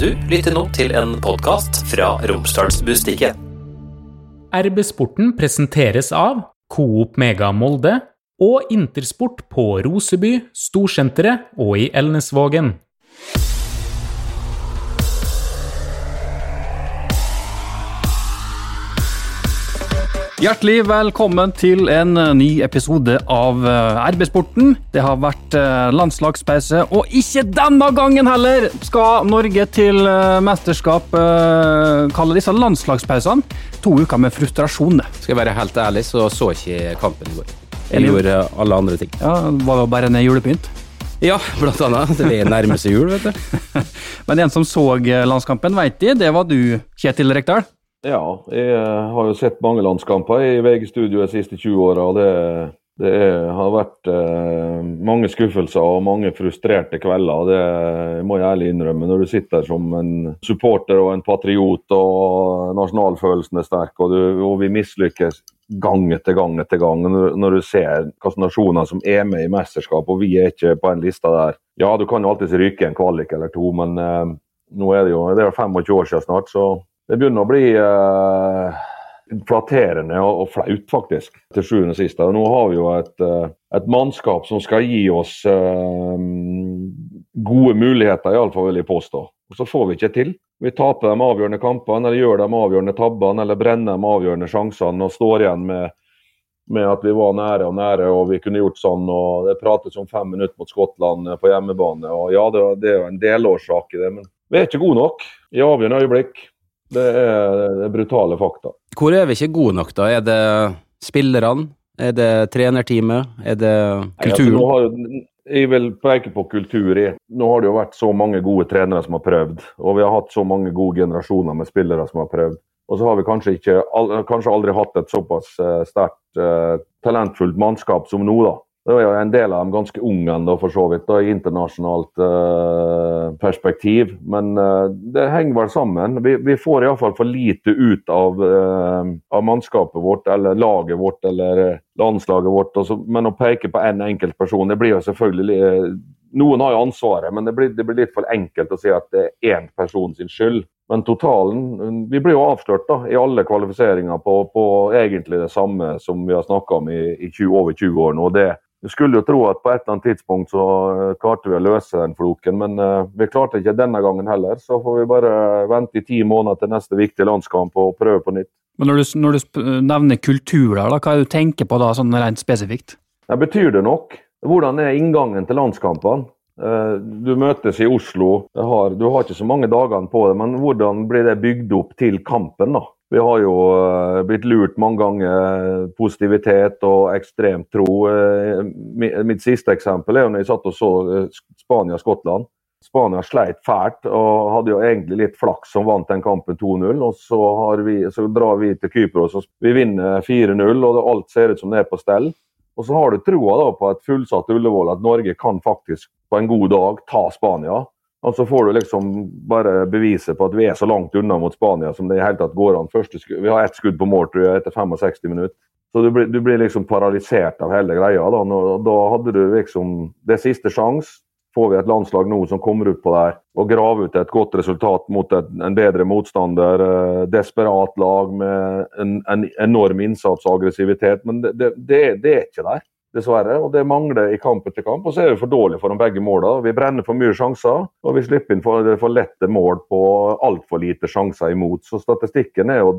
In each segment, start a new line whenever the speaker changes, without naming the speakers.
Du lytter nå til en podkast fra Romsdalsbustiket.
RB-sporten presenteres av Coop Mega Molde og Intersport på Roseby, Storsenteret og i Elnesvågen.
Hjertelig velkommen til en eh, ny episode av eh, RB-sporten. Det har vært eh, landslagspause, og ikke denne gangen heller skal Norge til mesterskap kalle disse landslagspausene to uker med frustrasjon.
Skal jeg være helt ærlig, så så ikke kampen i går. Jeg gjorde alle andre ting.
Ja, Var det bare en julepynt?
Ja, blant annet. Det er nærmeste jul, vet du.
Men en som så landskampen, veit de, det var du, Kjetil Rekdal?
Ja, jeg eh, har jo sett mange landskamper i VG-studio de siste 20 åra. Det, det har vært eh, mange skuffelser og mange frustrerte kvelder. Det må jeg ærlig innrømme. Når du sitter som en supporter og en patriot og nasjonalfølelsen er sterk, og, du, og vi mislykkes gang etter gang etter gang. Når, når du ser hvilke nasjoner som er med i mesterskap, og vi er ikke på en lista der. Ja, du kan jo alltids ryke en kvalik eller to, men eh, nå er det jo det er 25 år siden snart, så det begynner å bli uh, flatterende og, og, flaut, faktisk, til sjuende og sist. Nå har vi jo et, uh, et, mannskap som skal gi oss uh, gode muligheter, iallfall vil jeg påstå. Og så får vi ikke til. Vi taper de avgjørende kampene, eller gjør de avgjørende tabbene, eller brenner de avgjørende sjansene og står igjen med, med at vi var nære og nære og vi kunne gjort sånn. og Det prates om fem minutter mot Skottland på hjemmebane. og Ja, det, det er jo en delårsak i det, men vi er ikke gode nok i avgjørende øyeblikk. Det er, det er brutale fakta.
Hvor er vi ikke gode nok, da? Er det spillerne? Er det trenerteamet? Er det kulturen?
Nei, altså, jeg vil peke på kultur. i. Nå har det jo vært så mange gode trenere som har prøvd. Og vi har hatt så mange gode generasjoner med spillere som har prøvd. Og så har vi kanskje, ikke, kanskje aldri hatt et såpass eh, sterkt, uh, talentfullt mannskap som nå, da. Det er jo en del av dem ganske unge ennå, for så vidt, da, i internasjonalt uh, perspektiv. Men uh, det henger vel sammen. Vi, vi får iallfall for lite ut av, uh, av, mannskapet vårt, eller laget vårt, eller landslaget vårt. Altså, men å peke på én en enkelt person, det blir jo selvfølgelig Noen har jo ansvaret, men det blir, det blir, litt for enkelt å si at det er én person sin skyld. Men totalen Vi blir jo avslørt da, i alle kvalifiseringer på, på egentlig det samme som vi har snakka om i, i 20, over 20 år nå. Det, du skulle jo tro at på et eller annet tidspunkt så eh, klarte vi å løse den floken, men uh, vi klarte ikke denne gangen heller. Så får vi bare vente i ti måneder til neste viktige landskamp og prøve på nytt.
Men Når du, når du nevner kultur, da, hva er det du tenker på da, sånn rent spesifikt?
Det betyr det nok. Hvordan er inngangen til landskampene? Du møtes i Oslo, har, du har ikke så mange dagene på det, men hvordan blir det bygd opp til kampen? da? Vi har jo eh, blitt lurt mange ganger. Positivitet og ekstrem tro. Eh, mitt siste eksempel er jo når jeg satt og så eh, Spania-Skottland. Spania sleit fælt og hadde jo egentlig litt flaks som vant den kampen 2-0. og så, vi, så, drar vi til Kypros og vi vinner 4-0 og alt ser ut som det er på stell. Og så har du troa på et fullsatt Ullevål at Norge kan faktisk på en god dag ta Spania. Og så får du liksom bare beviset på at vi er så langt unna mot Spania som det i hele tatt går an. Første, vi har ett skudd på mål tror jeg, etter 65 minutter. Så du blir, du blir liksom paralysert av hele greia. Da. Nå, da hadde du liksom Det er siste sjanse. Får vi et landslag nå som kommer ut på der og graver ut et godt resultat mot et, en bedre motstander. Eh, desperat lag med en, en enorm innsats og aggressivitet. Men det, det, det, det er ikke der dessverre. Og det mangler i kamp etter kamp. Og så er vi for dårlige for de begge målene. Vi brenner for mye sjanser, og vi slipper inn for, for lette mål på altfor lite sjanser imot. Så statistikken er jo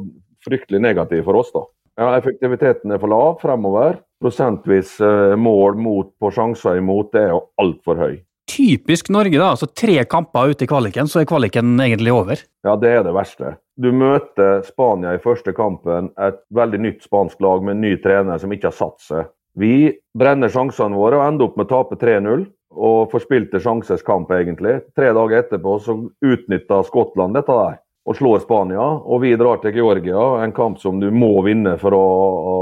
fryktelig negativ for oss, da. Ja, Effektiviteten er for lav fremover. Prosentvis eh, mål mot på sjanser imot det er jo altfor høy.
Typisk Norge, da. altså Tre kamper ute i kvaliken, så er kvaliken egentlig over?
Ja, det er det verste. Du møter Spania i første kampen, et veldig nytt spansk lag med en ny trener som ikke har satt seg. Vi brenner sjansene våre og ender opp med å tape 3-0. Og forspilte sjansers kamp, egentlig. Tre dager etterpå så utnytta Skottland dette der og slår Spania. Og vi drar til Georgia, en kamp som du må vinne for å, å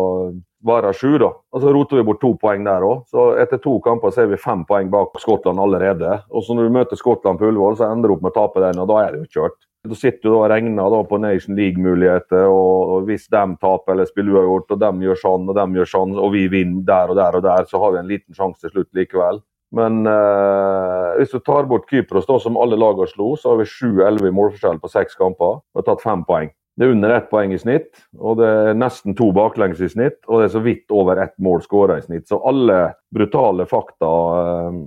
være sju. da. Og Så roter vi bort to poeng der òg. Så etter to kamper så er vi fem poeng bak Skottland allerede. Og så når du møter Skottland på Ullevål, så ender du opp med å tape den, og da er det jo kjørt. Da sitter du og regner da på Nation League-muligheter, og, hvis de taper eller spiller uavgjort, og de gjør sånn og de gjør sånn, og vi vinner der og der og der, så har vi en liten sjanse til slutt likevel. Men eh, hvis du tar bort Kypros, da, som alle lagene slo, så har vi 7-11 i målforskjell på seks kamper og har tatt fem poeng. Det er under ett poeng i snitt, og det er nesten to baklengs i snitt. Og det er så vidt over ett mål skåra i snitt. Så alle brutale fakta eh,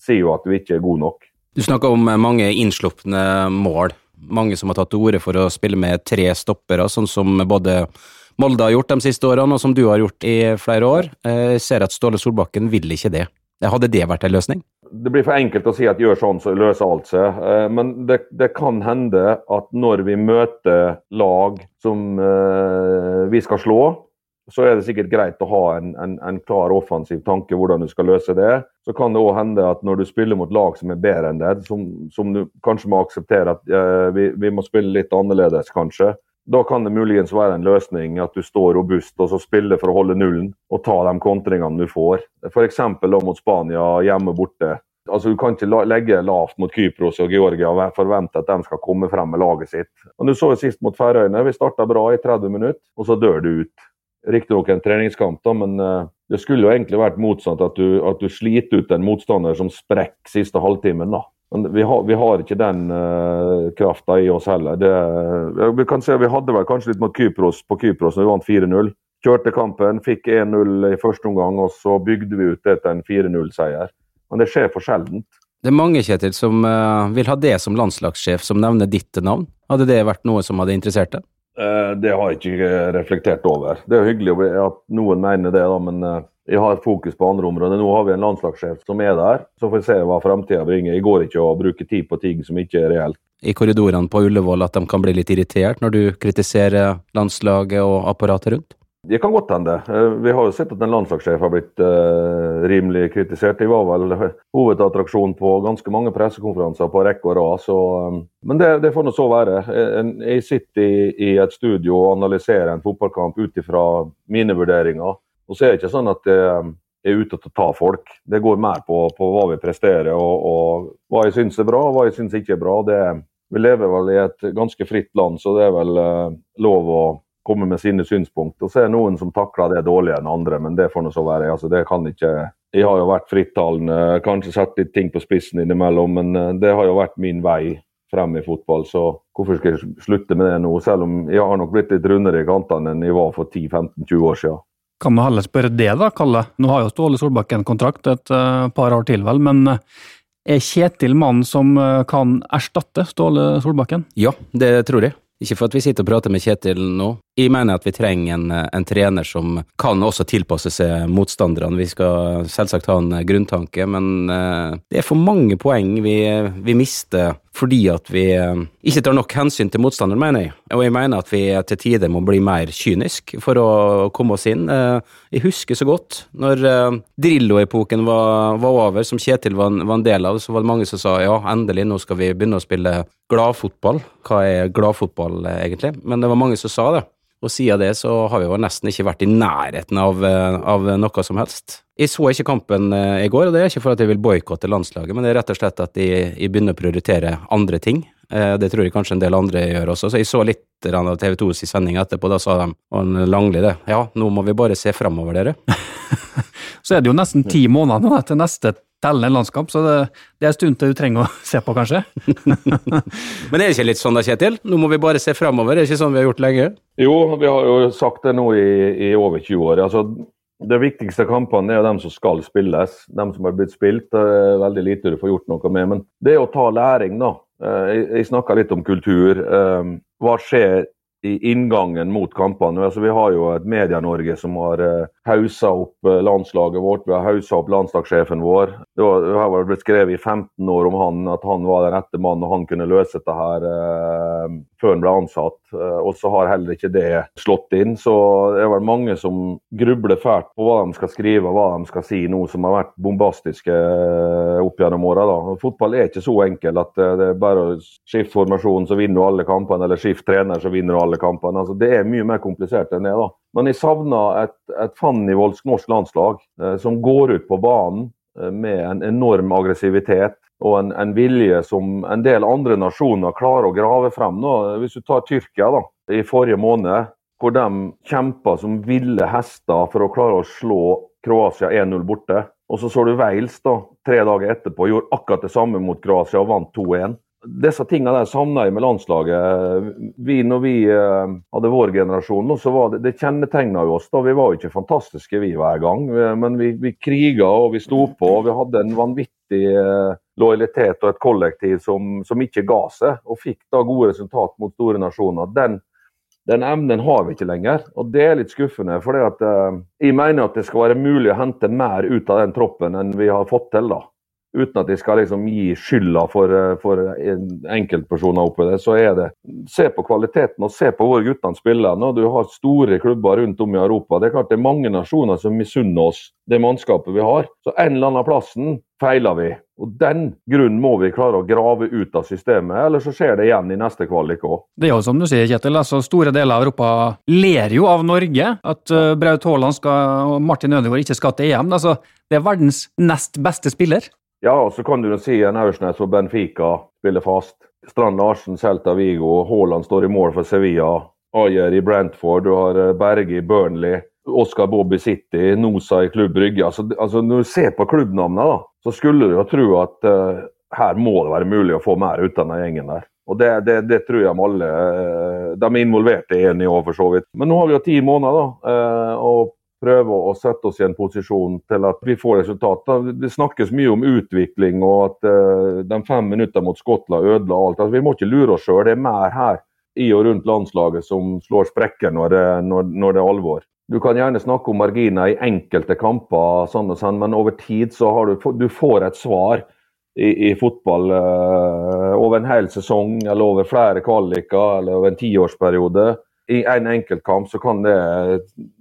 sier jo at du ikke er god nok.
Du snakker om mange innslupne mål. Mange som har tatt til orde for å spille med tre stoppere, sånn som både Molde har gjort de siste årene, og som du har gjort i flere år. Jeg ser at Ståle Solbakken vil ikke det. Hadde det vært en løsning?
Det blir for enkelt å si at gjør sånn, så løser alt seg. Eh, men det, det kan hende at når vi møter lag som vi skal slå, så er det sikkert greit å ha en, en, en klar offensiv tanke hvordan du skal løse det. Så kan det òg hende at når du spiller mot lag som er bedre enn deg, som, som du kanskje må akseptere at eh, vi, vi må spille litt annerledes, kanskje, da kan det muligens være en løsning at du står robust og så spiller for å holde nullen og ta de kontringene du får. F.eks. mot Spania hjemme borte. Altså, Du kan ikke legge lavt mot Kypros og Georgia og forvente at de skal komme frem med laget sitt. Og Du så jo sist mot Færøyene. Vi starta bra i 30 minutter, og så dør du ut. Riktignok en treningskamp, da, men uh, det skulle jo egentlig vært motsatt. At du, at du sliter ut en motstander som sprekker siste halvtimen. da. Men vi har, vi har, ikke den uh, krafta i oss heller. Det, vi kan se Vi hadde vel kanskje litt mot Kypros på Kypros når vi vant 4-0. Kjørte kampen, fikk 1-0 i første omgang, og så bygde vi ut det til en 4-0-seier. Men det skjer for sjeldent.
Det er mange Kjetil, som uh, vil ha det som landslagssjef, som nevner ditt navn. Hadde det vært noe som hadde interessert deg?
Eh, det har jeg ikke reflektert over. Det er hyggelig at noen mener det, men jeg har fokus på andre områder. Nå har vi en landslagssjef som er der, så får vi se hva framtida bringer. Jeg går ikke å bruke tid på ting som ikke er reelt.
I korridorene på Ullevål at de kan bli litt irritert når du kritiserer landslaget og apparatet rundt?
Det kan godt hende. Eh, vi har jo sett at en landslagssjef har blitt uh, rimelig kritisert. De var vel hovedattraksjon på ganske mange pressekonferanser på rekke og rad. Um, men det, det får nå så være. Jeg sitter i, i, et studio og analyserer en fotballkamp ut ifra mine vurderinger. Og så er det ikke sånn at jeg er ute til å ta folk. Det går mer på, på hva vi presterer og, og hva jeg syns er bra og hva jeg syns ikke er bra. Det, vi lever vel i et ganske fritt land, så det er vel uh, lov å komme med sine synspunkt. Og så er det noen som takler det dårligere enn andre, men det får nå så være. Altså, det kan ikke Jeg har jo vært frittalende, kanskje satt litt ting på spissen innimellom, men uh, det har jo vært min vei frem i fotball, så hvorfor skal jeg slutte med det nå? Selv om jeg har nok blitt litt rundere i kantene enn jeg var for 10-15-20 år siden.
Kan vi heller spørre det, da, Kalle? Nå har jo Ståle Solbakken kontrakt et uh, par år til, vel, men uh, er Kjetil mannen som kan erstatte Ståle Solbakken?
Ja, det tror jeg. Ikke for at vi sitter og prater med Kjetil nå. Jeg mener at vi trenger en, en trener som kan også tilpasse seg motstanderne. Vi skal selvsagt ha en grunntanke, men det er for mange poeng vi, vi mister fordi at vi eh, ikke tar nok hensyn til motstanderen, mener jeg. Og jeg mener at vi til tider må bli mer kynisk for å komme oss inn. Eh, jeg husker så godt når eh, Drillo-epoken var, var, over, som Kjetil var, var, en del av, så var det mange som sa ja, endelig, nå skal vi begynne å spille gladfotball. Hva er gladfotball, egentlig? Men det var mange som sa det. Og siden det så har vi jo nesten ikke vært i nærheten av, av noe som helst. Jeg så ikke kampen eh, i går, og det er ikke for at jeg vil boikotte landslaget, men det er rett og slett at jeg, jeg begynner å prioritere andre ting. Eh, det tror jeg kanskje en del andre gjør også. Så jeg så litt av TV 2s sending etterpå. Da sa de, og Langli det, ja, nå må vi bare se framover, dere.
så er det jo nesten ti måneder nå til neste tellende landskamp, så det, det er en stund til du trenger å se på, kanskje.
Men er det ikke litt sånn da, Kjetil? Nå må vi bare se framover, er det ikke sånn vi har gjort lenge?
Jo, vi har jo sagt det nå i, i over 20 år. Altså, de viktigste kampene er jo dem som skal spilles. De som har blitt spilt, det er veldig lite du får gjort noe med. Men det er å ta læring, da. Eh, jeg snakka litt om kultur. Eh, hva skjer i inngangen mot kampene. Altså, vi har jo et Media-Norge som har uh, hausa opp uh, landslaget vårt. Vi har hausa opp landslagssjefen vår. Det, var, har blitt skrevet i 15 år om han, at han var den rette mannen og han kunne løse dette her eh, før han ble ansatt. Uh, og så har heller ikke det slått inn. Så det er vel mange som grubler fælt på hva de skal skrive og hva de skal si nå, som har vært bombastiske opp gjennom åra. Fotball er ikke så enkel at det er bare å skifte formasjon, så vinner du alle kampene, eller skifte trener, så vinner du alle kampene. Altså, det er mye mer komplisert enn det. da. Men jeg savner et, et fandenivoldsk norsk landslag eh, som går ut på banen eh, med en enorm aggressivitet og en, en, vilje som en del andre nasjoner klarer å grave frem. Nå. Hvis du tar Tyrkia da, i forrige måned, hvor de kjempa som ville hester for å klare å slå Kroatia 1-0 borte. Og så så du Wales, da, tre dager etterpå gjorde akkurat det samme mot Kroatia og vant 2-1. Disse tingene der savner jeg med landslaget. Vi, når vi uh, hadde vår generasjon, så var det, det kjennetegna jo oss. da Vi var jo ikke fantastiske vi hver gang, men vi, vi kriga og vi sto på. og Vi hadde en vanvittig uh, lojalitet og et kollektiv som, som, ikke ga seg, og fikk da gode resultat mot store nasjoner. Den, den evnen har vi ikke lenger, og det er litt skuffende. for Jeg mener at det skal være mulig å hente mer ut av den troppen enn vi har fått til. da uten at de skal liksom gi skylda for, eh, for enkeltpersoner oppi det, så er det Se på kvaliteten og se på hvor guttene spiller. Når du har store klubber rundt om i Europa. Det er klart det er mange nasjoner som misunner oss det mannskapet vi har. Så en eller annen plassen feiler vi. Og Den grunnen må vi klare å grave ut av systemet, eller så skjer det igjen i neste kvalik òg.
Det er jo som du sier, Kjetil. altså Store deler av Europa ler jo av Norge. At uh, Braut Haaland og Martin Ødegaard ikke skal til EM. Altså, det er verdens nest beste spiller.
Ja, og så kan du si en Aursnes og Benfica spiller fast. Strand Larsen, Celta Vigo, Haaland står i mål for Sevilla. Ayer i Brentford, du har eh, Berge i Burnley. Oscar Bobby City, Nosa i Klubb Brygge. Altså, altså, når du ser på klubbnavnene, da, så skulle du jo tro at uh, her må det være mulig å få mer ut av den gjengen der. Og det, det, det, tror jeg alle uh, de involverte er enige om, for så vidt. Men nå har vi jo ti måneder, da. Uh, og prøve å sette oss i en posisjon til at vi får resultater. Det snakkes mye om utvikling og at uh, de fem minuttene mot Skottland ødela alt. Altså, vi må ikke lure oss sjøl. Det er mer her i og rundt landslaget som slår sprekker når det, når, når det er alvor. Du kan gjerne snakke om marginer i enkelte kamper, sånn og sånn, men over tid så har du, du får et svar i, i fotball uh, over en hel sesong eller over flere kvaliker eller over en tiårsperiode i en enkeltkamp så kan det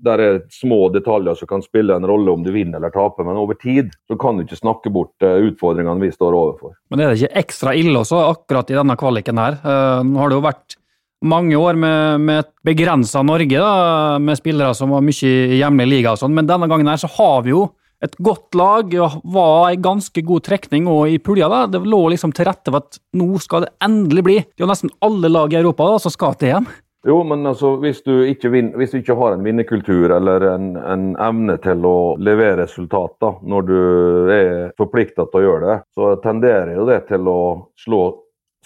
Der er små detaljer som kan spille en rolle om du vinner eller taper, men over tid så kan du ikke snakke bort eh, utfordringene vi står overfor.
Men er det ikke ekstra ille også, akkurat i denne kvaliken her? Eh, nå har det jo vært mange år med, med et begrensa Norge, da, med spillere som var mye i hjemlig liga og sånn, men denne gangen her så har vi jo et godt lag, og var en ganske god trekning og i pulja. da, Det lå liksom til rette for at nå skal det endelig bli. Det er jo nesten alle lag i Europa da, som skal til EM.
Jo, men altså, hvis du ikke, vin, hvis du ikke har en vinnerkultur eller en, en, evne til å levere resultater når du er forplikta til å gjøre det, så tenderer jo det til å slå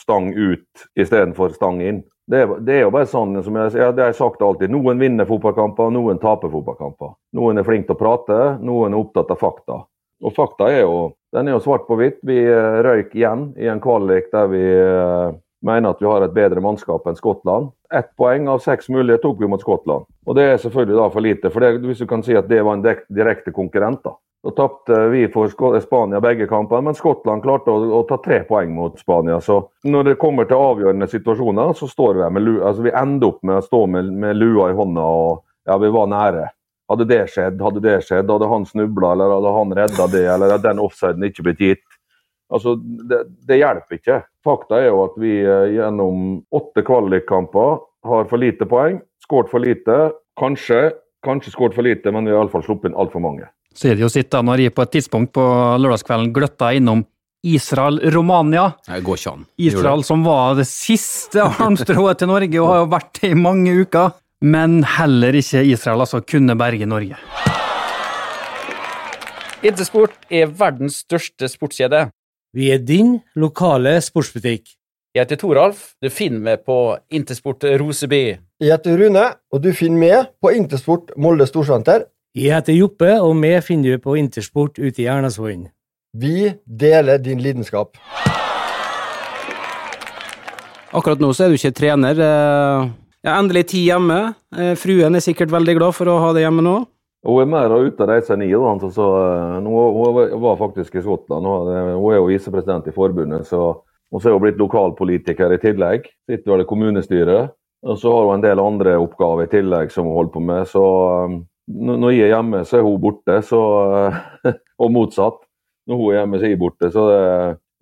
stang ut istedenfor stang inn. Det er, det er, jo bare sånn som jeg, jeg, det har jeg sagt alltid. Noen vinner fotballkamper, noen taper fotballkamper. Noen er flink til å prate, noen er opptatt av fakta. Og fakta er jo, den er jo svart på hvitt. Vi eh, røyk igjen i en kvalik der vi eh, mener at vi har et bedre mannskap enn Skottland. Ett poeng av seks mulige tok vi mot Skottland. Og det er selvfølgelig da for lite. for det, Hvis du kan si at det var en direkte konkurrent, da. Da tapte vi for Spania begge kampene, men Skottland klarte å, å, ta tre poeng mot Spania. Så når det kommer til avgjørende situasjoner, så står vi med lua. Altså, vi ender opp med å stå med, med lua i hånda og ja, vi var nære. Hadde det skjedd, hadde det skjedd, hadde han snubla eller hadde han redda det, eller hadde den offsiden ikke blitt gitt, Altså, det, det, hjelper ikke. Fakta er jo at vi eh, gjennom åtte kvalikkamper har for lite poeng. Skåret for lite. Kanskje, kanskje skåret for lite, men vi har iallfall sluppet inn altfor mange.
Så er det jo sitt da når jeg på et tidspunkt på lørdagskvelden gløtta innom Israel-Romania.
Det går ikke an.
Israel som var det siste armstrået til Norge og har jo vært det i mange uker. Men heller ikke Israel altså kunne berge Norge.
Intersport er verdens største sportskjede.
Vi er din lokale sportsbutikk.
Jeg heter Toralf. Du finner meg på Intersport Roseby.
Jeg heter Rune, og du finner meg på Intersport Molde Storsenter.
Jeg heter Joppe, og vi finner du på Intersport ute i Ernasvollen.
Vi deler din lidenskap.
Akkurat nå så er du ikke trener. Eh, ja, endelig tid hjemme. Eh, fruen er sikkert veldig glad for å ha deg hjemme nå.
Hun er mer ute og reiser enn jeg. Hun, var faktisk i Skottland. Hun er jo visepresident i forbundet, så hun er jo blitt lokalpolitiker i tillegg. Sitter vel i kommunestyret. Og så har hun en del andre oppgaver i tillegg som hun holder på med. Så um, når jeg er hjemme, så er hun borte. Så, og motsatt. Når hun er hjemme, så er jeg borte. Så det,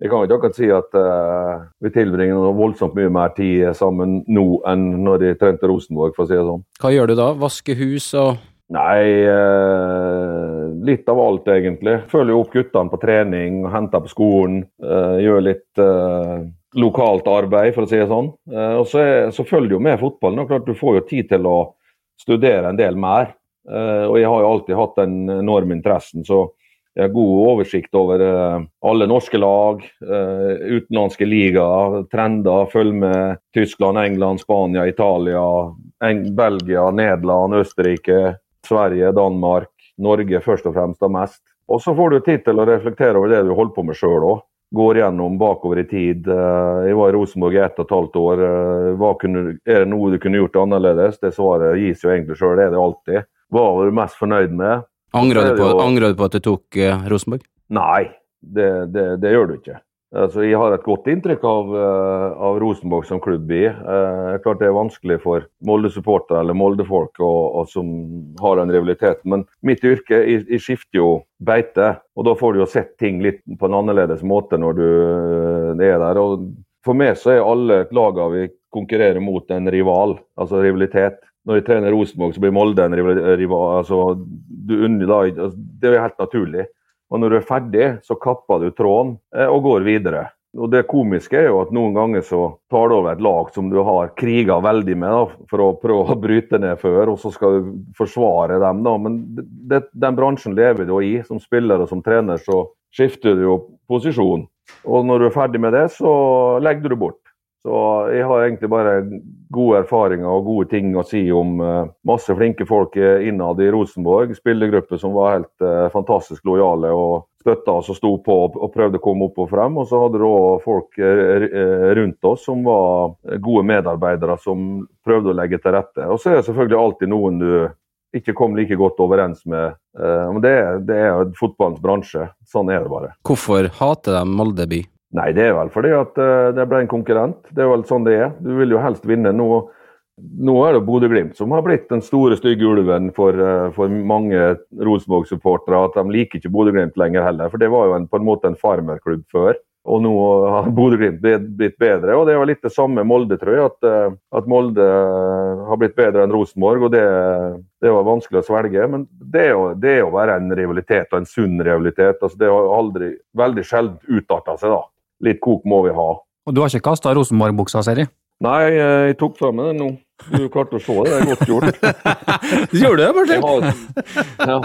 jeg kan ikke akkurat si at uh, vi tilbringer noe voldsomt mye mer tid sammen nå enn når de trente Rosenborg, for å si det sånn.
Hva gjør du da? Vaske hus og
Nei, eh, litt av alt egentlig. Følger opp guttene på trening, henter på skolen. Eh, gjør litt eh, lokalt arbeid, for å si det sånn. Eh, og så, er, så følger jo med fotballen. Og klart Du får jo tid til å studere en del mer. Eh, og jeg har jo alltid hatt den enorme interessen, så Jeg har god oversikt over eh, alle norske lag, utenlandske ligaer, trender. Følger med Tyskland, England, Spania, Italia, Eng Belgia, Nederland, Østerrike, Sverige, Danmark. Norge først og fremst og mest. Og så får du tid til å reflektere over det du holder på med sjøl òg. Går gjennom bakover i tid. Eh, Jeg var i Rosenborg i ett og et halvt år. Eh, kunne, er det noe du kunne gjort annerledes? Det svaret gis jo egentlig sjøl, det er det alltid. Hva var du mest fornøyd med?
Angrer
er
du på,
jo-
angrer du på at du tok eh, Rosenborg?
Nei, det, det, det gjør du ikke. Altså, jeg har et godt inntrykk av, eh, av Rosenborg som klubb i. Eh, klart det er vanskelig for Molde-supportere eller Molde-folk som har den rivaliteten. Men mitt yrke, jeg, jeg skifter jo beite, og da får du jo sett ting litt på en annerledes måte når du eh, er der. Og for meg så er alle lagene vi konkurrerer mot en rival, altså rivalitet. Når jeg trener Rosenborg, så blir Molde en rival. altså, du da, altså, det er jo helt naturlig. Og når du er ferdig, så kapper du tråden eh, og går videre. Og Det komiske er jo at noen ganger så tar du over et lag som du har kriga veldig med da, for å prøve å bryte ned før, og så skal du forsvare dem. da. Men det, den bransjen lever du i. Som spiller og som trener så skifter du jo posisjon. Og når du er ferdig med det, så legger du bort. Så jeg har egentlig bare gode erfaringer og gode ting å si om eh, masse flinke folk eh, innad i Rosenborg. Spillergruppe som var helt eh, fantastisk lojale og støtta oss og sto på og, prøvde å komme opp og frem. Og så hadde du òg folk rundt oss som var gode medarbeidere som prøvde å legge til rette. Og så er det selvfølgelig alltid noen du ikke kom like godt overens med. Men det er jo fotballens bransje. Sånn er det bare.
Hvorfor hater de Molde by?
Nei, det er vel fordi at eh, det ble en konkurrent. Det er vel sånn det er. Du vil jo helst vinne. Nå, nå er det Bodø-Glimt som har blitt den store, stygge ulven for, eh, for mange Rosenborg-supportere. At de liker ikke Bodø-Glimt lenger heller. For det var jo en, på en måte en farmerklubb før. Og nå har Bodø-Glimt blitt- bedre. Og det var litt det samme Molde, tror jeg. At, eh, at Molde har blitt bedre enn Rosenborg. Og det, det var vanskelig å svelge. Men det er, jo, det er jo bare en rivalitet, og en sunn rivalitet. Altså, det har aldri, veldig sjelden utarta seg, da. Litt kok må vi ha.
Og du har ikke kasta Rosenborg-buksa, Seri?
Nei, eh, jeg tok fra meg den nå. Du klarte å se det, det er godt gjort.
Gjør du det,
Jeg
Martin?
ja.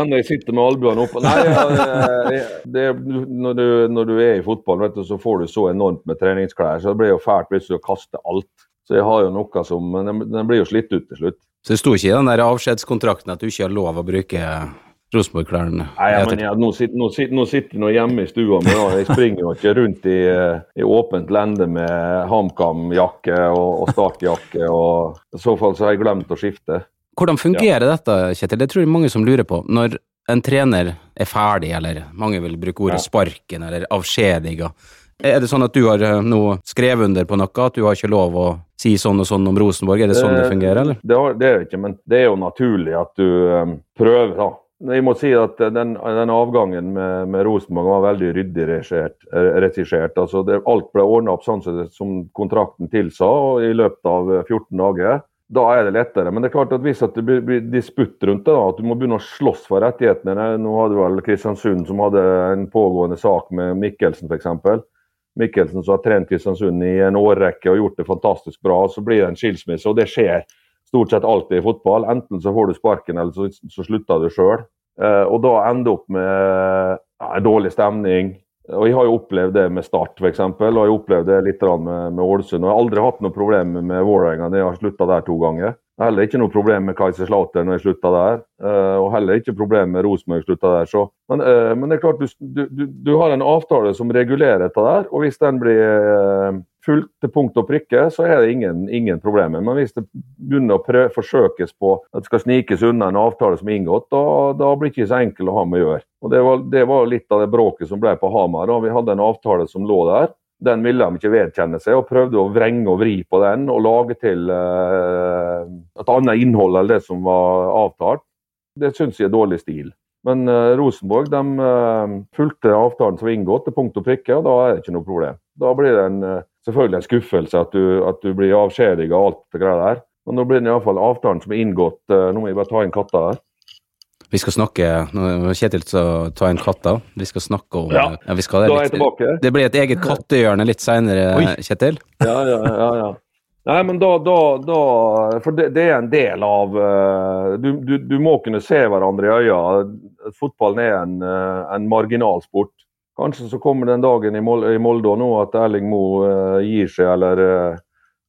Enda jeg sitter med albuene oppe. Nei, jeg, jeg, det, når, du, når du er i fotball, vet du, så får du så enormt med treningsklær, så det blir jo fælt hvis du kaster alt. Så jeg har jo noe som Men den, den blir jo slitt ut til slutt.
Så det sto ikke i den der avskjedskontrakten at du ikke har lov å bruke Rosenborg-klærne?
Ja, men ja, nå, nå, nå sitter jeg hjemme i stua mi. da. Jeg springer jo ikke rundt i, i åpent lende med HamKam-jakke og, og startjakke. I så fall så har jeg glemt å skifte.
Hvordan fungerer dette, Kjetil? Det tror jeg mange som lurer på. Når en trener er ferdig, eller mange vil bruke ordet
Ja.
sparken, eller avskjediga, er det sånn at du har eh, nå skrevet under på noe, at du har ikke lov å si sånn og sånn om Rosenborg? Er det sånn det
Eh,
fungerer, eller?
Det, har- det er det ikke, men det er jo naturlig at du um, prøver, da. Jeg må si at eh, den, den avgangen med, med Rosenborg var veldig ryddig regissert. eh. Altså alt ble ordna opp sånn som, kontrakten tilsa og i løpet av eh, 14 dager. Da er det lettere. Men det er klart at hvis det blir disputt rundt det, da, at du må begynne å slåss for rettighetene Nå hadde vel Kristiansund som hadde en pågående sak med Mikkelsen f.eks. Mikkelsen som har trent Kristiansund i en årrekke og gjort det fantastisk bra. Så blir det en skilsmisse, og det skjer stort sett alltid i fotball. Enten så får du sparken, eller så, så slutter du sjøl. Eh, og da ender opp med ja, dårlig stemning. Og Jeg har jo opplevd det med Start f.eks., og jeg har opplevd det litt med, med Ålesund. Og Jeg har aldri hatt noe problem med Vålerenga når jeg har slutta der to ganger. Heller ikke noe problem med Kaiserslautern når jeg slutta der, eh, og heller ikke problem med Rosenborg slutta der. Så, men, eh, men det er klart, du, du, du har en avtale som regulerer dette der, og hvis den blir eh, fulgt til punkt og prikke, så er det ingen, ingen problemer. Men hvis det begynner å prøve, forsøkes på at det skal snikes unna en avtale som er inngått, da, da blir det ikke så enkelt å ha med å gjøre. Og Det var, det var litt av det bråket som ble på Hamar. Vi hadde en avtale som lå der. Den ville de ikke vedkjenne seg, og prøvde å vrenge og vri på den og lage til eh, et annet innhold enn det som var avtalt. Det syns jeg er dårlig stil. Men uh, Rosenborg de uh, fulgte avtalen som var inngått til punkt og prikke, og da er det ikke noe problem. Da blir det en, eh, selvfølgelig en skuffelse at du, at du blir avskjediget og alt det greia der. Men nå blir det iallfall avtalen som er inngått. eh, Nå må jeg bare ta inn katta her.
Vi skal snakke Kjetil skal ta inn katta. Vi skal snakke om
Ja.
vi skal, det,
Da er jeg
litt-
tilbake.
det blir et eget kattehjørne litt seinere, Kjetil.
Ja, ja, ja. ja. Nei, men da, da, da For det, det er en del av eh, du, du, du må kunne se hverandre i øya. fotballen er en, eh, en marginalsport. Kanskje så kommer den dagen i Molde, nå at Erling Moe uh, gir seg, eller, uh,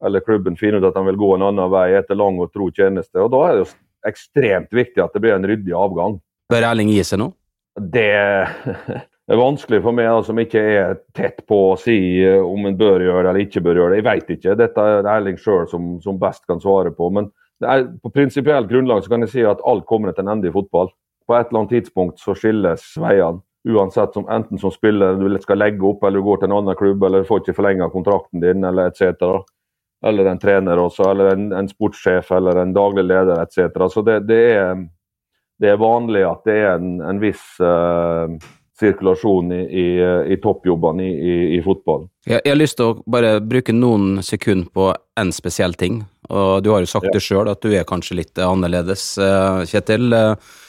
eller, klubben finner ut at han vil gå en annen vei etter lang og tro tjeneste. og Da er det jo ekstremt viktig at det blir en ryddig avgang.
Bør Erling gi seg nå?
Det er vanskelig for meg da, som ikke er tett på å si uh, om en bør gjøre det eller ikke bør gjøre det. Jeg vet ikke. Dette er det Erling sjøl som, som, best kan svare på. Men er, på prinsipielt grunnlag så kan jeg si at alt kommer til en ende i fotball. På et eller annet tidspunkt så skilles veiene uansett som, enten som spiller du skal legge opp, eller du går til en annen klubb, eller får ikke forlenga kontrakten din, eller etc. Eller en trener også, eller en, en sportssjef, eller en daglig leder etc. Så det, det, er, det, er, vanlig at det er en, en viss uh, sirkulasjon i, i, i toppjobbene i, i, i fotball.
Jeg, jeg, har lyst til å bare bruke noen sekunder på en spesiell ting. og Du har jo sagt ja. det sjøl, at du er kanskje litt annerledes, eh, Kjetil. Uh, Eh,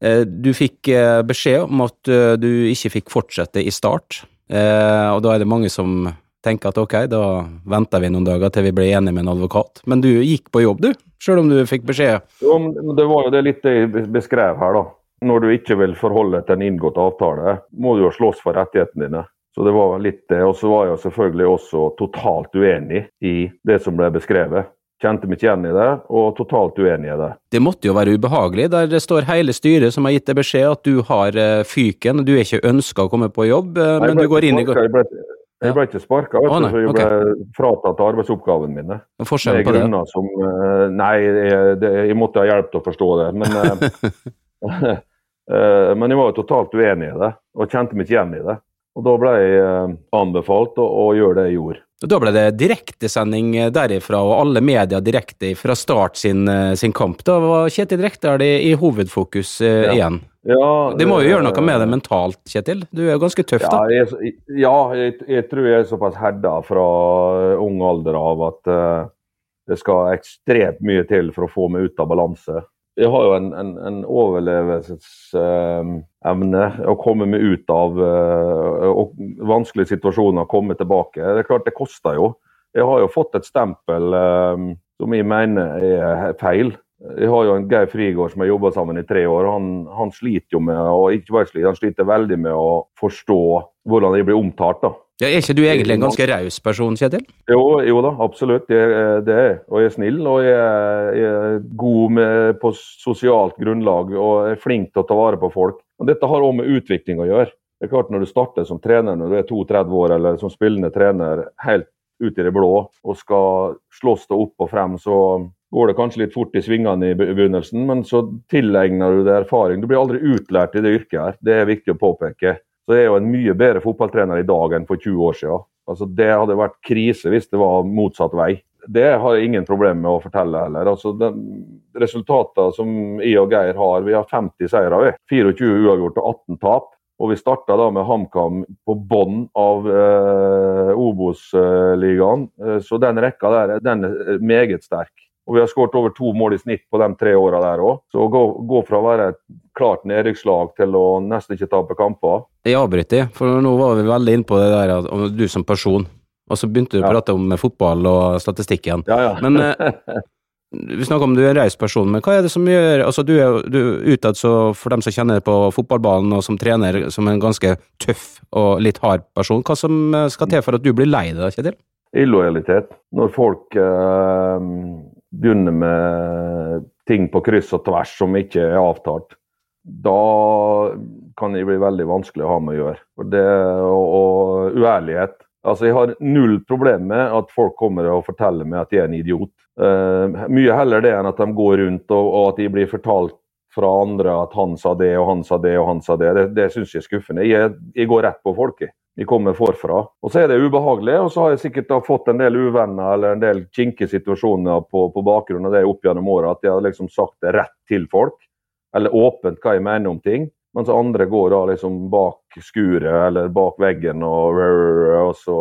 du fikk eh, beskjed om at eh, du ikke fikk fortsette i start, og da er det mange som tenker at ok, da venter vi noen dager til vi blir enige med en advokat. Men du gikk på jobb, du, selv om du fikk beskjed?
Jo, det var jo det litt jeg beskrev her, da. Når du ikke vil forholde til en inngått avtale, må du jo slåss for rettighetene dine. Så det var litt det. Og så var jeg selvfølgelig også totalt uenig i det som ble beskrevet. Kjente meg ikke igjen i det, og totalt uenig i det.
Det måtte jo være ubehagelig, der det står hele styret som har gitt deg beskjed at du har fyken, fyken, du er ikke ønska å komme på jobb, uh, men du går inn i
Jeg ble, jeg ble ikke sparka, så jeg ble okay. fratatt arbeidsoppgavene mine.
Forskjellen på det?
Som, nei, jeg, det, jeg, måtte ha hjelp til å forstå det. Men, men jeg var jo totalt uenig i det, og kjente meg ikke igjen i det. Og da ble jeg anbefalt å, å gjøre det jeg gjorde.
Da ble det direktesending derifra, og alle media direkte fra start sin, eh, sin kamp. Da var Kjetil Rekdal i, i hovedfokus eh, ja. igjen. Ja, det må jo gjøre noe med det mentalt, Kjetil? Du er jo ganske tøff,
da? Ja, jeg, ja, jeg, jeg tror jeg er såpass herda fra ung alder av at uh, det skal ekstremt mye til for å få meg ut av balanse jeg har jo en, en, en overlevelsesevne. Uh, å komme meg ut av uh, vanskelige situasjoner, komme tilbake. Det er klart det koster jo. Jeg har jo fått et stempel uh, som jeg mener er feil. Jeg har jo en Geir Frigård som har jobba sammen i tre år. Han, han sliter jo med og ikke bare sliter, han sliter veldig med å forstå hvordan jeg blir omtalt. da.
Ja, Er ikke du egentlig en ganske raus person, Kjetil?
Jo, jo da, absolutt. Jeg, det er jeg. Og jeg er snill, og jeg er, jeg er god med, på sosialt grunnlag og er flink til å ta vare på folk. Og Dette har òg med utvikling å gjøre. Det er klart Når du starter som trener når du er 32 år, eller som spillende trener helt ut i det blå og skal slåss deg opp og frem, så går det kanskje litt fort i svingene i begynnelsen, men så tilegner du deg erfaring. Du blir aldri utlært i det yrket her, det er viktig å påpeke så er jo en mye bedre fotballtrener i dag enn for 20 år siden. Altså, det hadde vært krise hvis det var motsatt vei. Det har jeg ingen problemer med å fortelle heller. Altså, Resultatene som jeg og Geir har, vi har 50 seire, 24 uavgjort og 18 tap. Og vi starta da med HamKam på bånn av eh, Obos-ligaen. Eh, så den rekka der den er meget sterk. Og vi har skåret over to mål i snitt på de tre åra der òg. Så å gå, gå, fra å være et klart nedrykkslag til å nesten ikke tape kamper
Jeg avbryter, for nå var vi veldig inne på det der om du som person. Og så begynte du å prate om fotball og statistikken.
Ja, ja.
Men eh, vi snakker om du er en raus person, men hva er det som gjør altså Du er jo utad, så for dem som kjenner på fotballbanen og som trener som en ganske tøff og litt hard person, hva som eh, skal til for at du blir lei deg, Kjetil?
Illojalitet. Når folk eh, begynner med ting på kryss og tvers som ikke er avtalt, da kan det bli veldig vanskelig å ha med å gjøre. Det, og, og, uærlighet. Altså, Jeg har null problem med at folk kommer og forteller meg at jeg er en idiot. Eh, mye heller det enn at de går rundt og, og at de blir fortalt fra andre at han sa det og han sa det og han sa det. Det, det syns jeg er skuffende. Jeg, jeg går rett på folket vi kommer forfra. Og så er det ubehagelig, og så har jeg sikkert fått en del uvenner eller en del kinkige situasjoner på, på bakgrunn av det opp gjennom året, at jeg har liksom sagt det rett til folk, eller åpent hva jeg mener om ting. Mens andre går da liksom bak skuret eller bak veggen og, og så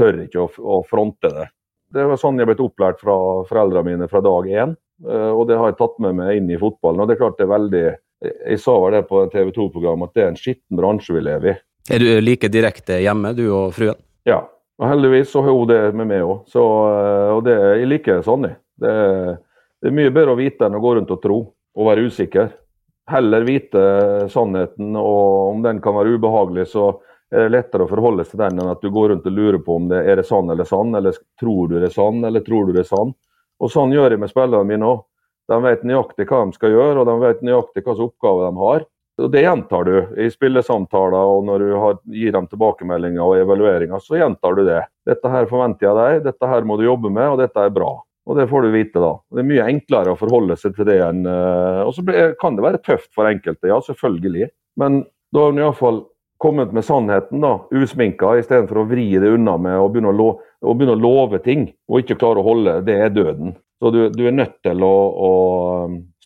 tør ikke å, å fronte det. Det var sånn jeg har blitt opplært fra foreldrene mine fra dag én. Eh, og det har jeg tatt med meg inn i fotballen. Og det er klart det er veldig Jeg sa vel det på TV 2-programmet at det er en skitten bransje vi lever i.
Er du like direkte hjemme, du og fruen?
Ja, og heldigvis så har hun det med meg òg. Eh, og det, jeg liker sånn. Det, det er mye bedre å vite enn å gå rundt og tro og være usikker. heller vite sannheten, og om den kan være ubehagelig, så er det lettere å forholde seg til den enn at du går rundt og lurer på om det er det sann eller sann, eller tror du det er sann, eller tror du det er sann. Og sånn gjør jeg med spillerne mine òg. De vet nøyaktig hva de skal gjøre, og de vet nøyaktig hva oppgaver de har. Og Det gjentar du i spillesamtaler og når du har, gir dem tilbakemeldinger og evalueringer. så gjentar du det. Dette her forventer jeg deg, dette her må du jobbe med, og dette er bra. Og Det får du vite da. Det er mye enklere å forholde seg til det enn uh, Og så kan det være tøft for enkelte, ja selvfølgelig. Men da har en iallfall kommet med sannheten, da, usminka, istedenfor å vri det unna med å begynne å, lo, å begynne å, love ting og ikke klare å holde. Det er døden. Så du, du er nødt til å, å,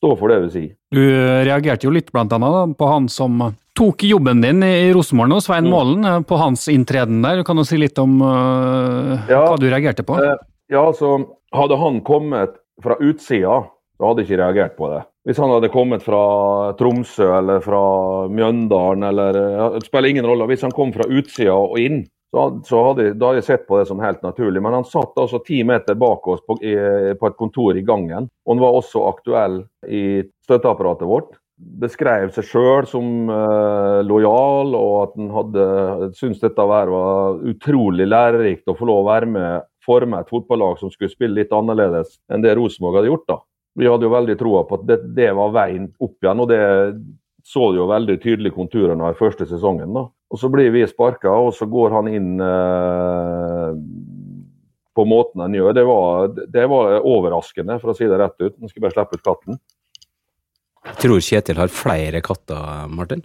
stå for det du sier.
Du reagerte jo litt blant annet på han som tok jobben din i Rosenborg nå, Svein mm. Målen, eh, på hans inntreden der. Kan du si litt om uh, ja, hva du reagerte på? Eh,
ja, altså, Hadde han kommet fra utsida, så hadde jeg ikke reagert på det. Hvis han hadde kommet fra Tromsø eller fra Mjøndalen eller Det spiller ingen rolle. Hvis han kom fra utsida og inn, så, hadde, da hadde jeg sett på det som helt naturlig. Men han satt altså ti meter bak oss på, i, på, et kontor i gangen. Og han var også aktuell i støtteapparatet vårt. Beskrev seg sjøl som uh, lojal, og at han hadde syntes dette var utrolig lærerikt å få lov å være med forme et fotballag som skulle spille litt annerledes enn det Rosenborg hadde gjort. da. Vi hadde jo veldig troa på at det, det, var veien opp igjen, og det så jo veldig tydelig konturene av første sesongen. da. Og Så blir vi sparka, og så går han inn eh, på måten han gjør. Det var, det var, overraskende, for å si det rett ut. Nå skal jeg bare slippe ut katten.
Jeg Tror Kjetil har flere katter, Martin?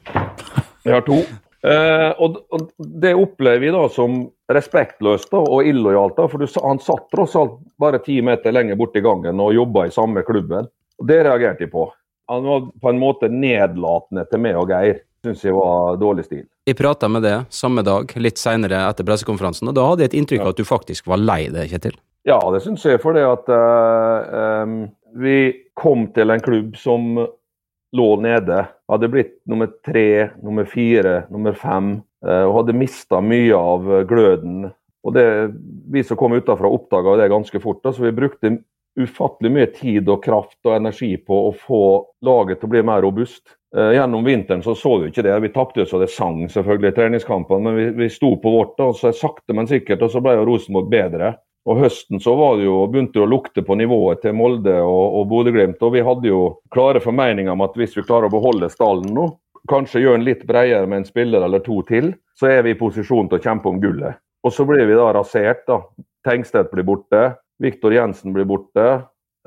Jeg har to. Eh, og, og, Det opplever vi da som respektløst da, og illojalt. da, for du, Han satt tross alt bare ti meter lenger borti gangen og jobba i samme klubben. og Det reagerte de på. Han var på en måte nedlatende til meg og Geir. Syns jeg var dårlig stil.
Jeg prata med det samme dag, litt seinere etter pressekonferansen, og da hadde jeg et inntrykk av at du faktisk var lei det, Kjetil?
Ja, det syns jeg. For det at uh, um, vi kom til en klubb som lå nede. Hadde blitt nummer tre, nummer fire, nummer fem. Uh, og hadde mista mye av gløden. Og det, Vi som kom utenfra, oppdaga det ganske fort. Da, så vi brukte ufattelig mye tid og kraft og energi på å få laget til å bli mer robust. Eh, gjennom vinteren så så vi ikke det. Vi tapte så det sang selvfølgelig i treningskampene, men vi, vi sto på vårt. og så Sakte, men sikkert, og så ble jo Rosenborg bedre. Og Høsten så var det jo, begynte det å lukte på nivået til Molde og, og Bodø-Glimt. Og vi hadde jo klare formeninger om at hvis vi klarer å beholde stallen nå, kanskje gjøre den litt bredere med en spiller eller to til, så er vi i posisjon til å kjempe om gullet. Og så blir vi da rasert. da. Tengstedt blir borte. Viktor Jensen blir borte.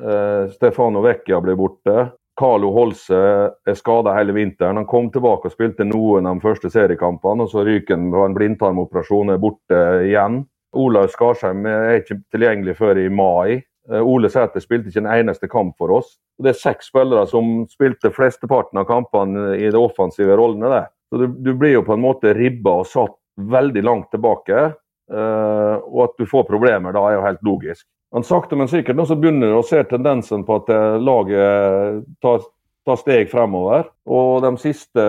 eh, Stefano Vecchia blir borte. Carlo Holse er skada hele vinteren. Han kom tilbake og spilte noen av de første seriekampene, og så ryker han på en blindtarmoperasjon er borte igjen. Olaug Skarsheim er ikke tilgjengelig før i mai. Uh, Ole Sæter spilte ikke en eneste kamp for oss. Det er seks spillere som spilte flesteparten av kampene i de offensive rollene. Der. Så du, du blir jo på en måte ribba og satt veldig langt tilbake. Uh, og at du får problemer da, er jo helt logisk. Men sakte, men sikkert nå så begynner du å se tendensen på at eh, laget tar, tar, steg fremover. Og de siste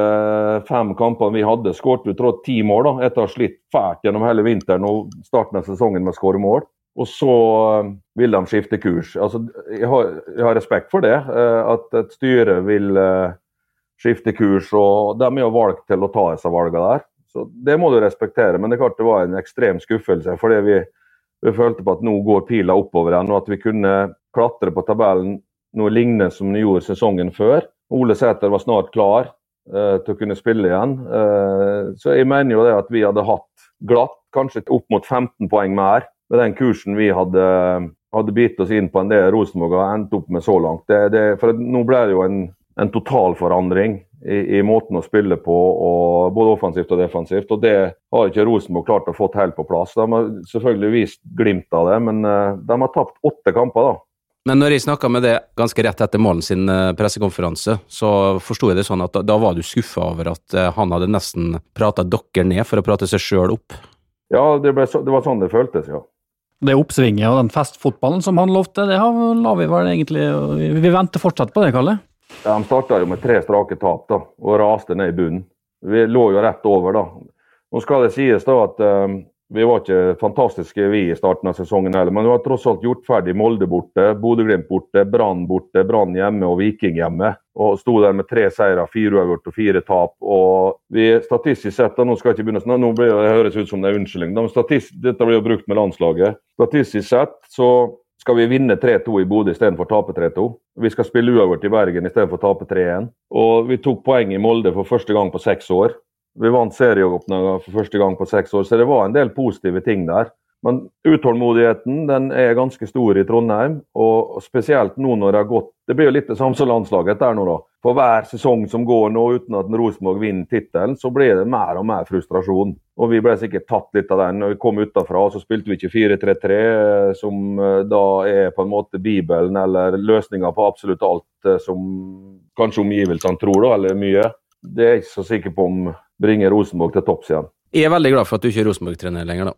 fem kampene vi hadde, skåret vi tror ti mål da, etter å ha slitt fælt gjennom hele vinteren og starten av sesongen med å skåre mål. Og så eh, vil de skifte kurs. Altså, jeg, har, jeg har respekt for det, at et styre vil skifte kurs. og De er jo valgt til å ta disse valgene der. Så Det må du respektere, men det er klart det var en ekstrem skuffelse. fordi vi, vi følte på at nå går pila oppover igjen, og at vi kunne klatre på tabellen noe lignende som vi gjorde sesongen før. Ole Sæter var snart klar eh, til å kunne spille igjen. Eh, så jeg mener jo det at vi hadde hatt glatt, kanskje opp mot 15 poeng mer, med den kursen vi hadde, hadde bitt oss inn på enn det Rosenborg har endt opp med så langt. Det, det, for nå ble det jo en, en totalforandring i, i, måten å spille på, og, både offensivt og defensivt. og Det har ikke Rosenborg klart å få helt på plass. De har selvfølgelig vist glimt av det, men uh, de har tapt åtte kamper. da.
Men når jeg snakka med det ganske rett etter Målen sin uh, pressekonferanse, så forsto jeg det sånn at da, da var du skuffa over at uh, han hadde nesten prata dere ned for å prate seg sjøl opp?
Ja, det, så, det, var sånn det føltes, ja.
Det oppsvinget og den festfotballen som han lovte, det har, la vi vel egentlig Vi venter fortsatt på det, Kalle?
De starta jo med tre strake tap da, og raste ned i bunnen. Vi lå jo rett over, da. Nå skal det sies da at uh, Vi var ikke fantastiske vi i starten av sesongen heller, men vi har tross alt gjort ferdig Molde borte, Bodø-Glimt borte, Brann borte, Brann hjemme og Viking hjemme. Og sto der med tre seire, fire uavgjort og fire tap. Og vi statistisk sett, da, nå skal jeg ikke begynne sånn, nå blir det, det høres ut som det er unnskyldning, men statist, dette blir jo brukt med landslaget. Statistisk sett så skal vi vinne 3-2 i Bodø istedenfor å tape 3-2. Vi skal spille uavgjort i Bergen istedenfor å tape 3-1. Og vi tok poeng i Molde for første gang på seks år. Vi vant serieåpninga for første gang på seks år, så det var en del positive ting der. Men utålmodigheten den er ganske stor i Trondheim, og spesielt nå når det har gått Det blir jo litt det samme som landslaget der nå, da. For hver sesong som går nå uten at Rosenborg vinner tittelen, så blir det mer og mer frustrasjon. Og vi ble sikkert tatt litt av den når vi kom utafra. Så spilte vi ikke 4-3-3, som eh, da er på en måte Bibelen eller løsninga på absolutt alt eh, som kanskje omgivelsene tror, da, eller mye. Det er jeg ikke så sikker på om bringer Rosenborg til topps igjen.
Jeg er veldig glad for at du ikke er Rosenborg-trener lenger, da.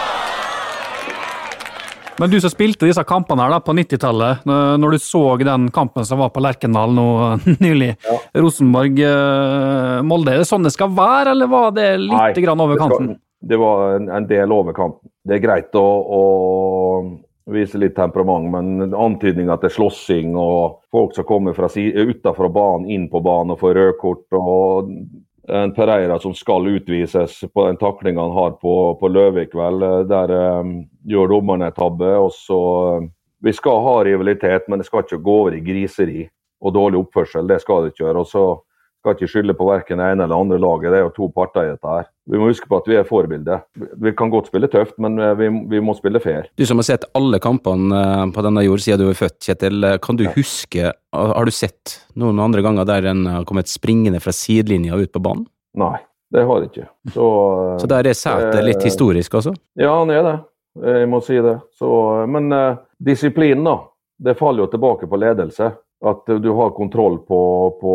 Men du som spilte disse kampene her da på 90-tallet, når du så den kampen som var på Lerkendal nå nylig,
Ja.
Rosenborg-Molde, er det sånn det skal være, eller var det litt
Nei,
grann over kanten?
Det var en, en del over kanten. Det er greit å, å vise litt temperament, men antydninger til slåssing og folk som kommer fra si, utenfor banen, inn på banen og får rødkort. og en Pereira som skal utvises på den taklinga han har på, på Løvik, vel. Der um, gjør dommerne en tabbe. og så um, Vi skal ha rivalitet, men det skal ikke gå over i griseri og dårlig oppførsel. Det skal det ikke gjøre. og så skal ikke skylde på verken det ene eller andre laget. Det er jo to parter i dette her. Vi må huske på at vi er forbilde. Vi kan godt spille tøft, men eh, vi, vi må spille fair.
Du som har sett alle kampene eh, på denne jord siden du var født, Kjetil. eh, Kan du huske Har du sett noen andre ganger der en har kommet springende fra sidelinja ut på banen?
Nei, det har jeg ikke. Så, eh,
Så der er Sæter litt
eh,
historisk, altså?
Ja, han er det. Jeg må si det. Så, men eh, disiplinen, da. Det faller jo tilbake på ledelse. At eh, du har kontroll på, på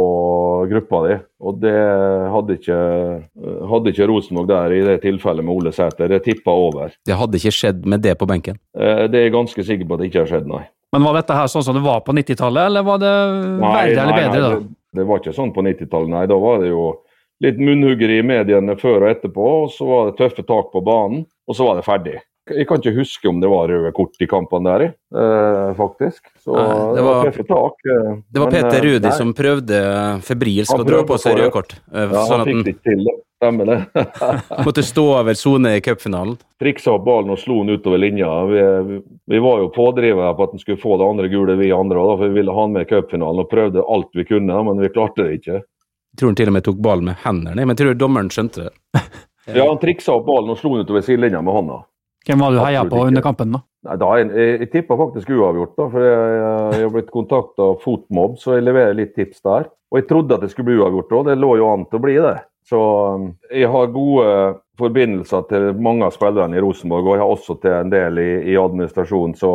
gruppa di. Og det hadde ikke, eh, hadde ikke Rosenborg der i det tilfellet med Ole Sæter. Det tippa over.
Det hadde ikke skjedd med det på benken.
Eh, Det er jeg ganske sikker på at det ikke har skjedd, nei.
Men var dette her sånn som det var på 90-tallet, eller var det
Nei,
verre eller
nei,
bedre
nei,
da?
Det, det var ikke sånn på 90-tallet, nei. Da var det jo litt munnhuggeri i mediene før og etterpå. og Så var det tøffe tak på banen, og så var det ferdig. Jeg kan ikke huske om det var røde kort i kampene der, eh, faktisk. Så
Nei,
det,
det
var
var-
tøffe tak. eh,
Det var
men,
Peter
eh,
Rudi
nei,
som prøvde febrilsk å dra på seg røde kort. eh,
Ja,
sånn
han fikk det ikke til. det. Stemmer det.
måtte stå over sone i cupfinalen.
Triksa opp ballen og slo den utover linja. Vi, vi var jo pådrivere på at han skulle få det andre gule, vi andre òg, for vi ville ha han med i cupfinalen og prøvde alt vi kunne, men vi klarte det ikke.
Jeg tror han til og med tok ballen med hendene, men jeg tror dommeren skjønte det.
Ja, Han triksa opp ballen og slo den utover sidelinja med hånda.
Hvem var det du heia på under kampen, da?
Nei, da, jeg, jeg, tippa faktisk uavgjort, da, for jeg, jeg har blitt kontakta av Fotmobb, så jeg leverer litt tips der. Og jeg trodde at det skulle bli uavgjort òg, det lå jo an til å bli det. Så um, jeg har gode forbindelser til mange av spillerne i Rosenborg, og jeg har også til en del i, i administrasjonen, så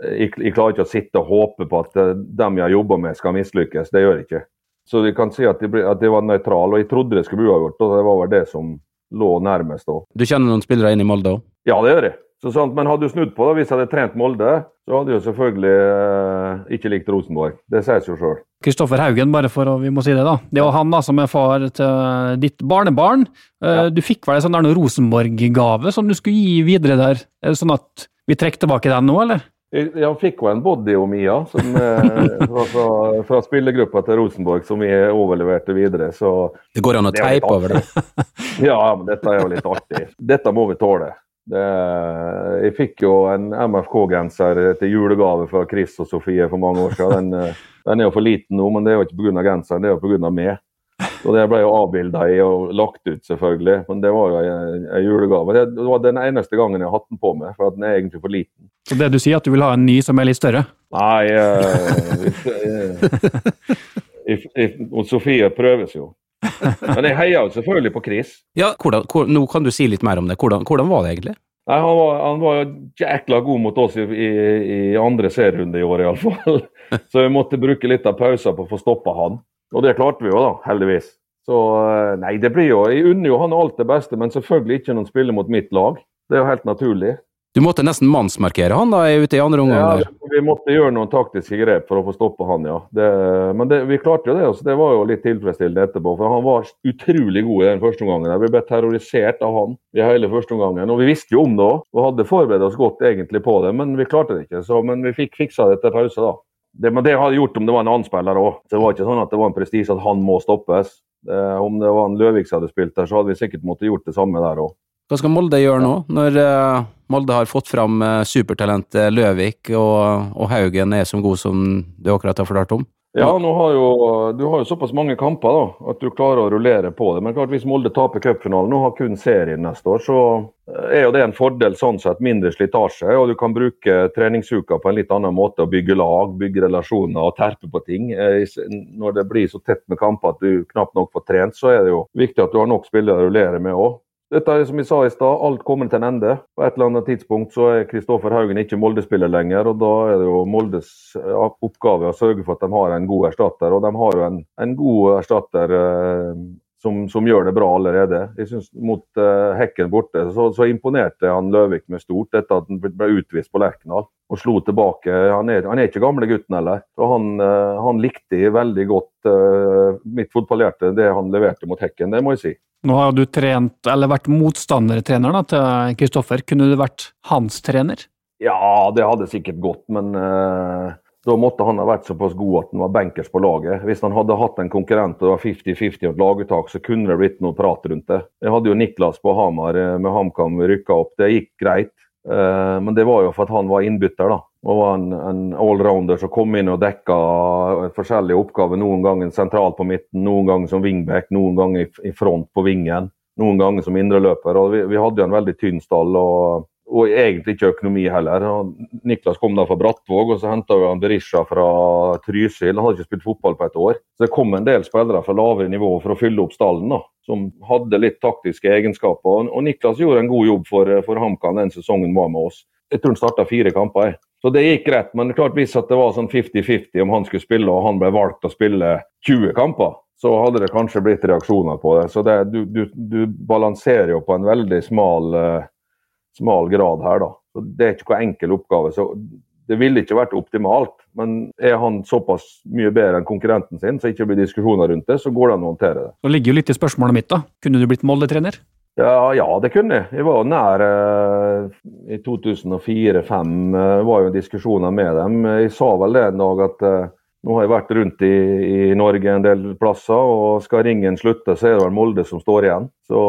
jeg, jeg klarer ikke å sitte og håpe på at eh, dem jeg jobber med skal mislykkes. Det gjør jeg ikke. Så vi kan si at jeg, at jeg var nøytral, og jeg trodde det skulle bli uavgjort, og det var vel det som lå nærmest da.
Du kjenner noen spillere inn i Molde òg?
Ja, det gjør jeg. Så sant, Men hadde du snudd på det, hvis jeg hadde trent Molde, så hadde jeg selvfølgelig eh, ikke likt Rosenborg. Det sier seg jo sjøl.
Kristoffer Haugen, bare for å vi må si det, da. Det er jo han da som er far til ditt barnebarn. Eh,
Ja.
Du fikk vel en sånn Rosenborg-gave som du skulle gi videre der. Er sånn at vi trekker tilbake den nå, eller?
Jeg, jeg fikk jo en body om Mia som, eh, fra, fra, fra spillergruppa til Rosenborg som vi overleverte videre. Så
Det går an å teipe over det.
ja, men dette er jo litt artig. Dette må vi tåle. Det, jeg fikk jo en MFK-genser til julegave fra Chris og Sofie for mange år siden. Den, eh, den er jo for liten nå, men det er jo ikke pga. genseren, det er jo pga. meg. Og det ble jo avbilda i og lagt ut, selvfølgelig. Men det var jo en, julegave. Det, var den eneste gangen jeg har hatt den på meg, for den er egentlig for liten.
Så det du sier, at du vil ha en ny som er litt større?
Nei eh, if, eh, if, og Sofie prøves jo. Men jeg heier jo selvfølgelig på Chris.
Ja, hvordan, hvor, Nå kan du si litt mer om det. Hvordan, hvordan var det egentlig?
Nei, han var, han var jækla god mot oss i, i, i andre serierunde i år, iallfall. Så vi måtte bruke litt av pauser på å få stoppa han. Og det klarte vi jo, da, heldigvis. Så eh, nei, det blir jo Jeg unner jo han alt det beste, men selvfølgelig ikke når han spiller mot mitt lag. Det er jo helt naturlig.
Du måtte nesten mannsmarkere han da ute i andre omgang?
Ja, vi måtte gjøre noen taktiske grep for å få stoppa han, ja. Det, men det, vi klarte jo det, så det var jo litt tilfredsstillende etterpå. For han var utrolig god i den første omgangen. Vi ble terrorisert av han i hele første omgangen. Og vi visste jo om det òg, og hadde forberedt oss godt egentlig på det, men vi klarte det ikke. Så, men vi fikk fiksa det etter pause, da. Det, men det hadde gjort om det var en annen spiller òg. Det var ikke sånn at det var en prestisje at han må stoppes. Det, om det var en Løvik som hadde spilt der, så hadde vi sikkert måttet gjort det samme der òg.
Hva skal Molde gjøre nå, når eh, Molde har fått fram eh, supertalentet Løvik, og, og Haugen er som god som du akkurat har fortalt om?
Ja, har jo, du har jo såpass mange kamper da, at du klarer å rullere på det. Men klart hvis Molde taper cupfinalen og har kun serien neste år, så er jo det en fordel sånn sett. Mindre slitasje, og du kan bruke treningsuka på en litt annen måte. og Bygge lag, bygge relasjoner og terpe på ting. Eh, Når det blir så tett med kamper at du knapt nok får trent, så er det jo viktig at du har nok spillere å rullere med òg. Dette er som jeg sa i stad, alt kommer til en ende. På et eller annet tidspunkt så er Kristoffer Haugen ikke Molde-spiller lenger, og da er det jo Moldes oppgave å sørge for at de har en god erstatter. Og de har jo en, en god erstatter eh, som, som, gjør det bra allerede. Jeg synes Mot uh, Hekken borte så, så, imponerte han Løvik med stort etter at han ble utvist på Lerkendal og slo tilbake. Han er, han er ikke gamle gutten heller. Så han, uh, han likte veldig godt uh, mitt fotballhjerte, det han leverte mot Hekken, det må jeg si.
Nå har du trent, eller vært motstandertrener da, til Kristoffer. Kunne du vært hans trener?
Ja, det hadde sikkert gått, men uh, da måtte han ha vært såpass god at han var bankers på laget. Hvis han hadde hatt en konkurrent og det var 50-50 og et laguttak, så kunne det blitt noe prat rundt det. Jeg hadde jo Niklas på Hamar eh, med HamKam rykka opp. Det gikk greit. Uh, men det var jo for at han var innbytter, da. Og var en, en allrounder som kom inn og dekka forskjellige oppgaver. Noen ganger sentralt på midten, noen ganger som wingback, noen ganger i, front på vingen. Noen ganger som indreløper. Vi, vi hadde jo en veldig tynn stall. og og egentlig ikke økonomi heller. Niklas kom da fra Brattvåg, og så henta vi Berisha fra Trysil. Han hadde ikke spilt fotball på et år. Så det kom en del spillere fra lavere nivå for å fylle opp stallen, da, som hadde litt taktiske egenskaper. Og Niklas gjorde en god jobb for, for HamKam den sesongen var med oss. Jeg tror han starta fire kamper. Så det gikk greit, men det klart hvis det var sånn 50-50 om han skulle spille og han ble valgt å spille 20 kamper, så hadde det kanskje blitt reaksjoner på det. Så det, du, du, du, balanserer jo på en veldig smal uh, smal grad her, da. Så Det er ikke noen enkel oppgave. så Det ville ikke vært optimalt, men er han såpass mye bedre enn konkurrenten sin, så ikke blir diskusjoner rundt det, så går det an å håndtere det.
Det ligger jo litt i spørsmålet mitt, da. Kunne du blitt Molde-trener?
Ja, ja, det kunne jeg. Jeg var nær eh, i 2004-2005. Eh, var jo diskusjoner med dem. Jeg sa vel det en dag at eh, nå har jeg vært rundt i, i, Norge en del plasser, og skal ringen slutte, så er det vel Molde som står igjen. Så,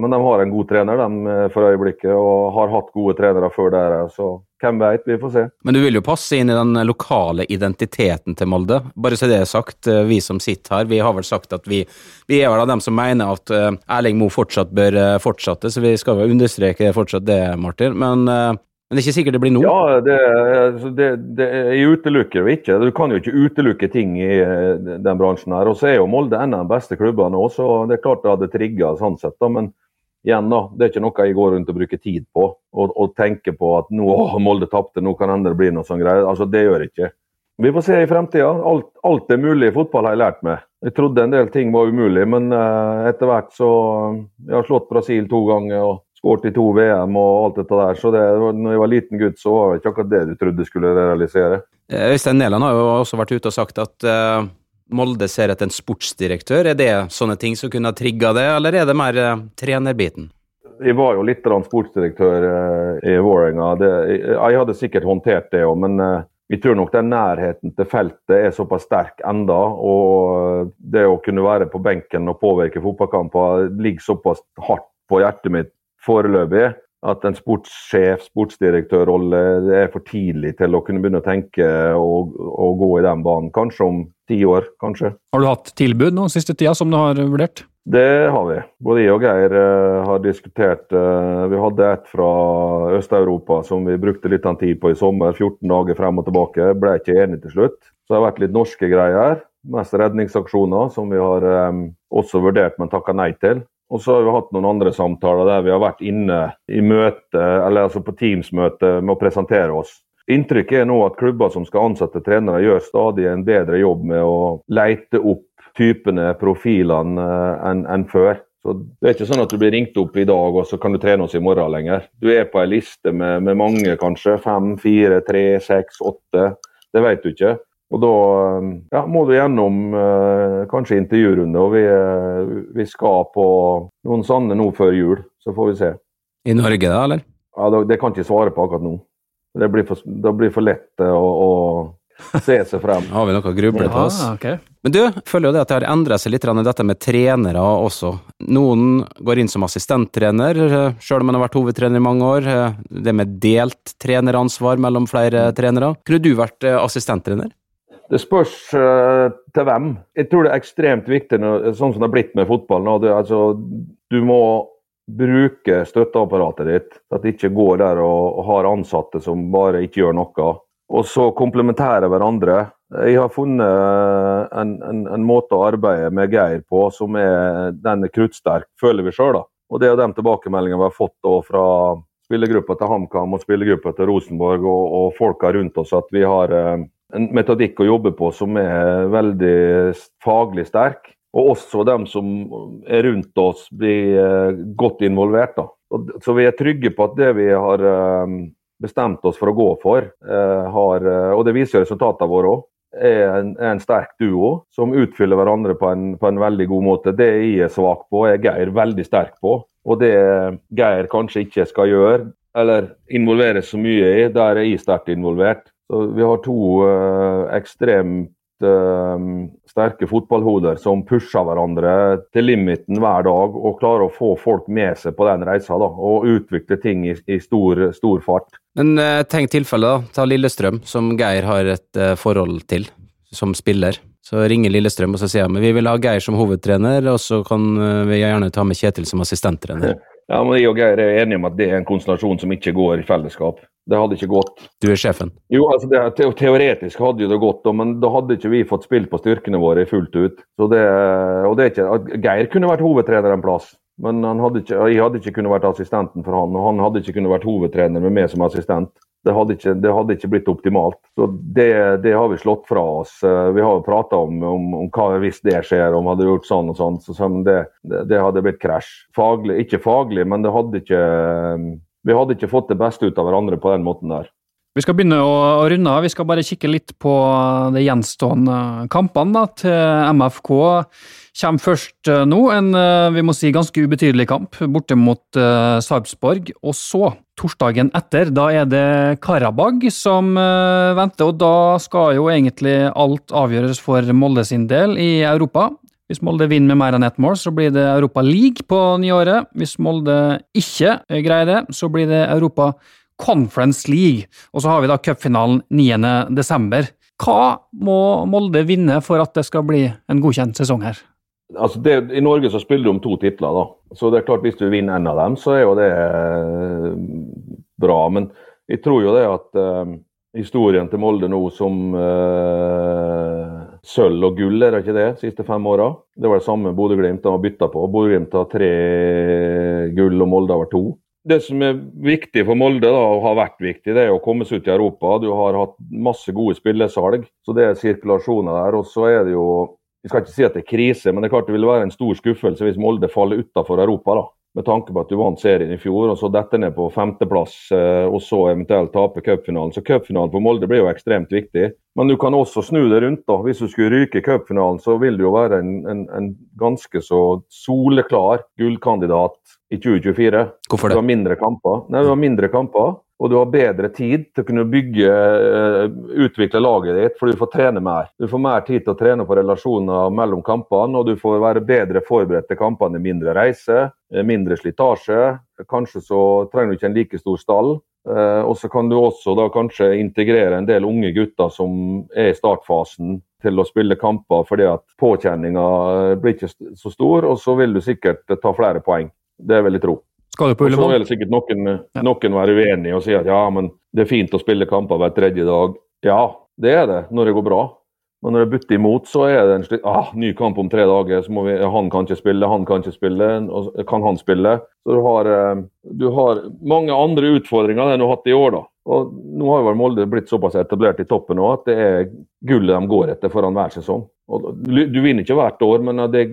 men de har en god trener de, for øyeblikket, og har hatt gode trenere før der. Så hvem vet, vi får se.
Men du vil jo passe inn i den lokale identiteten til Molde. Bare så det er sagt, eh, vi som sitter her, vi har vel sagt at vi, vi er vel av dem som mener at Erling Moe fortsatt bør fortsette, så vi skal jo understreke fortsatt det, Martin. Men men det er ikke sikkert det blir nå?
Ja, det, altså det, det, jeg utelukker jo ikke. Du kan jo ikke utelukke ting i eh, den bransjen. her. Og så er jo Molde en av de beste klubbene òg, så det er klart det hadde trigga sånn sett. da, Men igjen, da, det er ikke noe jeg går rundt og bruker tid på. Og, og tenker på at nå å, Molde tapte, nå kan det blir noe sånn greier. Altså, det gjør jeg ikke. Vi får se i fremtida. Alt, alt, er mulig i fotball, har jeg lært meg. Jeg trodde en del ting var umulig, men uh, etter hvert så Jeg har slått Brasil to ganger. og skåret i to VM og alt dette der. Så det, når jeg var liten gutt, så var det ikke akkurat det du trodde skulle realisere.
Eh, Øystein Næland har jo også vært ute og sagt at uh, Molde ser etter en sportsdirektør. Er det sånne ting som kunne ha trigga det, eller er det mer uh, trenerbiten?
Jeg var jo litt sportsdirektør i Vålerenga. Jeg, jeg hadde sikkert håndtert det òg, men vi tror nok den nærheten til feltet er såpass sterk enda, og det å kunne være på benken og påvirke fotballkamper ligger såpass hardt på hjertet mitt foreløpig at en sportssjef, sportsdirektørrolle, det er for tidlig til å kunne begynne å tenke og, og gå i den banen. Kanskje om ti år, kanskje.
Har du hatt tilbud nå siste tida som du har vurdert?
Det har vi. Både jeg og Geir uh, har diskutert. Uh, vi hadde et fra Øst-Europa som vi brukte litt av tid på i sommer. 14 dager frem og tilbake. Ble ikke enige til slutt. Så det har vært litt norske greier. Mest redningsaksjoner, som vi har um, også vurdert, men takka nei til. Og så har vi hatt noen andre samtaler der vi har vært inne i møte, eller altså på Teams-møte med å presentere oss. Inntrykket er nå at klubber som skal ansette trenere, gjør stadig en bedre jobb med å leite opp typene, profilene, eh, enn en før. Så Det er ikke sånn at du blir ringt opp i dag og så kan du trene oss i morgen lenger. Du er på ei liste med, med mange, kanskje. Fem, fire, tre, seks, åtte. Det vet du ikke. Og da eh, ja, må du gjennom eh, kanskje intervjurunde, og vi, eh, vi, skal på noen sanne nå før jul. Så får vi se.
I Norge da, eller?
Ja, Det, det kan jeg ikke svare på akkurat nå. Det blir for, det blir for lett å, å se seg frem.
Har vi noe å gruble på oss?
Ja, okay.
Men du, føler jo det at det har endra seg litt i dette med trenere også. Noen går inn som assistenttrener, eh, sjøl om man har vært hovedtrener i mange år. Eh, Det med delt treneransvar mellom flere trenere. Kunne du vært eh, assistenttrener?
Det spørs uh, til hvem. Jeg tror det er ekstremt viktig, sånn som det har blitt med fotball nå, det, altså, du må bruke støtteapparatet ditt. At det ikke går der og, har ansatte som bare ikke gjør noe. Og så komplementere hverandre. Jeg har funnet en, en, en måte å arbeide med Geir på som er den er kruttsterk, føler vi sjøl. Og det er de tilbakemeldingene vi har fått da fra spillergruppa til HamKam og spillergruppa til Rosenborg og, og folka rundt oss, at vi har eh, en metodikk å jobbe på som er veldig faglig sterk. Og også dem som er rundt oss blir eh, godt involvert. Da. Så vi er trygge på at det vi har eh, bestemt oss for å gå for, eh, har, eh, og det viser resultatene våre òg, er, en- er en sterk duo som utfyller hverandre på en, på en veldig god måte. Det jeg er svak på, er Geir veldig sterk på. Og det Geir kanskje ikke skal gjøre, eller involvere så mye i, der er jeg sterkt involvert. Så vi har to eh, ekstremt eh, sterke fotballhoder som pusher hverandre til limiten hver dag og klarer å få folk med seg på den reisa da, og utvikle ting i, i stor, stor fart.
Men eh, tenk tilfellet, da. Ta Lillestrøm, som Geir har et forhold til som spiller. Så ringer Lillestrøm og så sier han vi vil ha Geir som hovedtrener, og så kan vi gjerne ta med Kjetil som assistenttrener.
Ja, men Jeg og Geir er enige om at det er en konstellasjon som ikke går i fellesskap. Det hadde ikke gått.
Du er sjefen.
Jo, altså det, te Teoretisk hadde jo det gått, men da hadde ikke vi fått spilt på styrkene våre fullt ut. Så det, og det er ikke, Geir kunne vært hovedtrener en plass, men han hadde ikke, jeg hadde ikke kunnet vært assistenten for han. Og han hadde ikke kunnet vært hovedtrener med meg som assistent. Det hadde ikke, det hadde ikke blitt optimalt. Så det, det har vi slått fra oss. Eh, Vi har jo prata om, om, om hva hvis det skjer, om vi hadde gjort sånn og sånn. Så, det, det, det hadde blitt krasj. Faglig, ikke faglig, men det hadde ikke Vi hadde ikke fått det beste ut av hverandre på den måten der.
Vi skal begynne å, runde av. Vi skal bare kikke litt på de gjenstående kampene da, til MFK. Kommer først eh, nå en eh, vi må si, ganske ubetydelig kamp borte mot uh, Sarpsborg. Og så, torsdagen etter, da er det Karabag som uh, venter. Og da skal jo egentlig alt avgjøres for Molde sin del i Europa. Hvis Molde vinner med mer enn ett mål, så blir det Europa League på nyåret. Hvis Molde ikke greier det, så blir det Europa Conference League. Og så har vi da cupfinalen 9. desember. Hva må Molde vinne for at det skal bli en godkjent sesong her?
Altså det, I Norge så spiller du om to titler, da. Så det er klart hvis du vinner en av dem, så er jo det eh, bra. Men jeg tror jo det at eh, historien til Molde nå som eh, sølv og gull, er det ikke det, siste fem åra? Det var det samme Bodø-Glimt har bytta på. Bodø-Glimt har tre gull, og Molde har to. Det som er viktig for Molde, da, og har vært viktig, det er å komme seg ut i Europa. Du har hatt masse gode spillesalg, så det er sirkulasjoner der. Og så er det jo Vi skal ikke si at det er krise, men det er klart det vil være en stor skuffelse hvis Molde faller utafor Europa. da. Med tanke på at du vant serien i fjor, og så detter ned på femteplass, eh, og så eventuelt tape cupfinalen. Så cupfinalen for Molde blir jo ekstremt viktig. Men du kan også snu det rundt. da. Hvis du skulle ryke cupfinalen, så vil du jo være en, en, en ganske så soleklar gullkandidat i 2024.
Hvorfor det?
Du har mindre kamper. Nei, du har mindre kamper, og du har bedre tid til å kunne bygge, eh, utvikle laget ditt, for du får trene mer. Du får mer tid til å trene på relasjoner mellom kampene, og du får være bedre forberedt til kampene. Mindre reise, eh, mindre slitasje. Kanskje så trenger du ikke en like stor stall. Eh, og så kan du også da kanskje integrere en del unge gutter som er i startfasen til å spille kamper, fordi at påkjenninga blir ikke så stor, og så vil du sikkert ta flere poeng. Det vil jeg tro.
Skal du på
Ullevål? så vil sikkert noen, noen være uenig og si at ja, men det er fint å spille kamper hver tredje dag. Ja, det er det når det går bra. Men når det butter imot, så er det en slik ah, ny kamp om tre dager. så må vi, Han kan ikke spille, han kan ikke spille. Og kan han spille? Så du har, eh, du har mange andre utfordringer enn du har hatt i år. da. Og Nå har vel Molde blitt såpass etablert i toppen nå at det er gullet de går etter foran hver sesong. Og du, du vinner ikke hvert år, men det,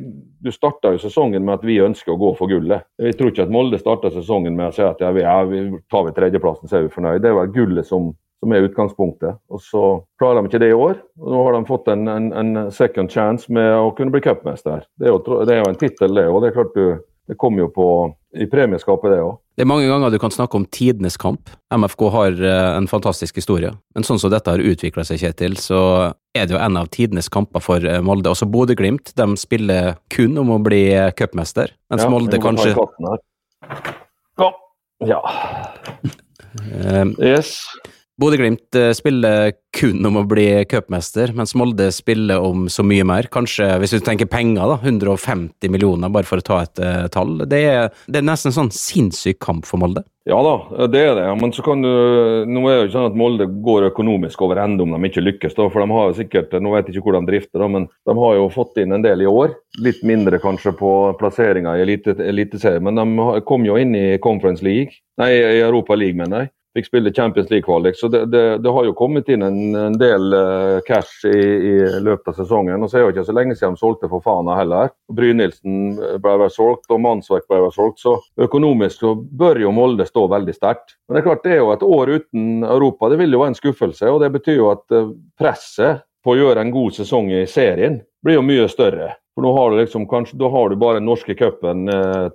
du starta jo sesongen med at vi ønsker å gå for gullet. Jeg tror ikke at Molde starta sesongen med å si at ja, vi, ja, vi tar vi tredjeplassen, så er vi fornøyd. Det jo gullet som, som er utgangspunktet. Og Så klarer de ikke det i år. og Nå har de fått en, en, en second chance med å kunne bli cupmester. Det det er jo en tittel, det. Og det det kommer jo på i premieskapet, det òg.
Det er mange ganger du kan snakke om tidenes kamp. MFK har eh, en fantastisk historie. Men sånn som dette har utvikla seg, Kjetil, så er det jo en av tidenes kamper for eh, Molde. Også Bodø-Glimt de spiller kun om å bli eh, cupmester, mens
Ja,
Molde kanskje
her. Ja. Yes.
Bodø-Glimt eh, spiller kun om å bli cupmester, mens Molde spiller om så mye mer. Kanskje, hvis du tenker penger, da, 150 millioner, bare for å ta et uh, tall. Det er, det er nesten en sånn sinnssyk kamp for Molde.
Ja da, det er det. Men så kan du, nå er det jo ikke sånn at Molde går økonomisk over ende om de ikke lykkes. da, for de har jo sikkert, Nå vet jeg ikke hvordan de drifter, da, men de har jo fått inn en del i år. Litt mindre kanskje på plasseringa i elite- men de kom jo inn i Conference League, nei, i Europa League, mener jeg. Fikk spille Champions League-kvalik. Så det, det, det har jo kommet inn en, en del uh, cash i, i løpet av sesongen. Og så er det jo ikke så lenge siden de solgte for Fana heller. Brynildsen ble vel solgt, og Mannsverk ble vel solgt. Så økonomisk så bør jo Molde stå veldig sterkt. Men det er klart det er jo et år uten Europa. Det vil jo være en skuffelse. Og det betyr jo at eh, presset på å gjøre en god sesong i serien blir jo mye større. For nå har du liksom, kanskje, Da har du bare den norske cupen eh,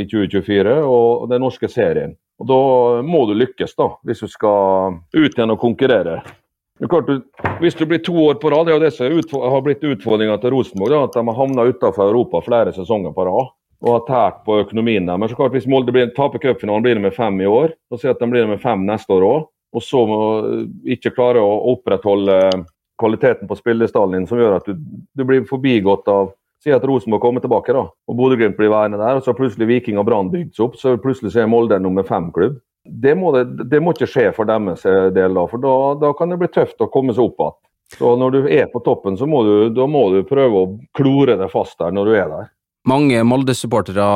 i 2024 og den norske serien. Og Da må du lykkes, da, hvis du skal ut igjen og konkurrere. Det er klart hvis du blir to år på rad, det er jo det som har blitt utfordringa til Rosenborg. da, At de har havna utenfor Europa flere sesonger på rad og har tært på økonomien der. Men så klart hvis Molde blir, taper cupfinalen, blir det med fem i år. Så sier at de blir med fem neste år òg. Og så må ikke klare å opprettholde kvaliteten på spillestallen din som gjør at du, du blir forbigått av Si at Rosenborg kommer tilbake, da, og Bodø-Glimt blir værende der. og Så har plutselig Viking og Brann bygd seg opp, så plutselig så er Molde nummer fem-klubb. Det, det, det må ikke skje for deres del, da, for da, da kan det bli tøft å komme seg opp igjen. Så når du er på toppen, så må du, da må du prøve å klore deg fast der når du er der.
Mange Molde-supportere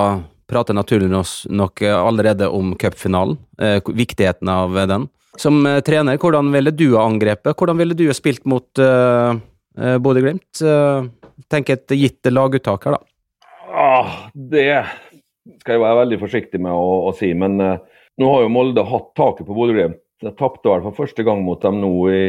prater naturlig nok allerede om cupfinalen, eh, viktigheten av den. Som eh, trener, hvordan ville du ha angrepet? Hvordan ville du ha spilt mot eh, eh, Bodø-Glimt? Eh, Tenk et gitt laguttak her, da.
Ah, det skal jeg være veldig forsiktig med å, å si, men eh, nå har jo Molde hatt taket på Bodø-Glimt. Tapte vel for første gang mot dem nå i,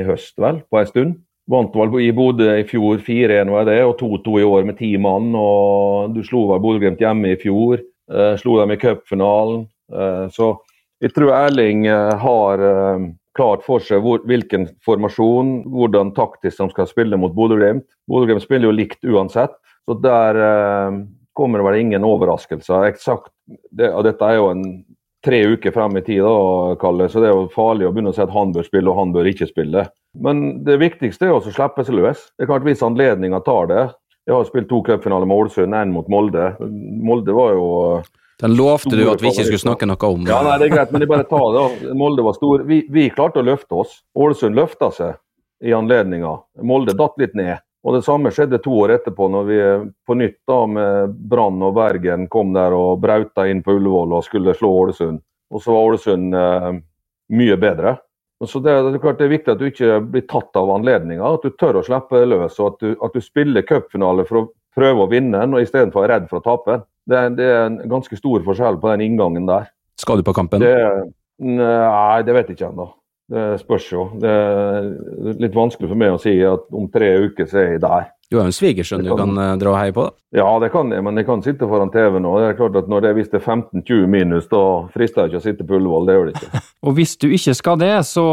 i høst, vel, på en stund. Vant vel i Bodø i fjor 4-1 var det, og 2-2 i år med ti mann. og Du slo vel Bodø-Glimt hjemme i fjor. Eh, slo dem i cupfinalen. Eh, så jeg tror Erling eh, har eh, klart for seg hvor, hvilken formasjon, hvordan taktisk de skal spille mot Bodø-Glimt. Bodø-Glimt spiller jo likt uansett, så der eh, kommer det vel ingen overraskelser. Eksakt, det, og dette er jo en tre uker frem i tid, da, Kalle, så det er jo farlig å begynne å si at han bør spille og han bør ikke spille. Men det viktigste er også å slippe seg løs. Det er klart Hvis anledninga tar det Jeg har spilt to cupfinaler med Ålesund, én mot Molde. Molde var jo
Den lovte du at vi ikke skulle snakke noe om.
ja, nei, det er greit, men jeg bare tar det. da. Molde var stor. Vi, vi klarte å løfte oss. Ålesund løfta seg i anledninga. Molde datt litt ned. Og Det samme skjedde to år etterpå, når vi på nytt da med Brann og Bergen kom der og brauta inn på Ullevål og skulle slå Ålesund. Og så var Ålesund eh, mye bedre. Så det, det er klart det er viktig at du ikke blir tatt av anledninga, at du tør å slippe løs. Og at du, at du spiller cupfinale for å prøve å vinne den, og istedenfor være redd for å tape. Det, er- det er en ganske stor forskjell på den inngangen der.
Skal du på kampen?
Det, nei, det vet jeg ikke ennå. Det spørs jo. Det er litt vanskelig for meg å si at om tre uker så er jeg der.
Du har jo en svigersønn du kan eh, dra og heie på, da.
Ja, det kan jeg, men jeg kan sitte foran TV nå. Det er klart at Når det er er 15-20 minus, da frister det ikke å sitte på Ullevål. Det gjør det ikke.
Og hvis du ikke skal det, så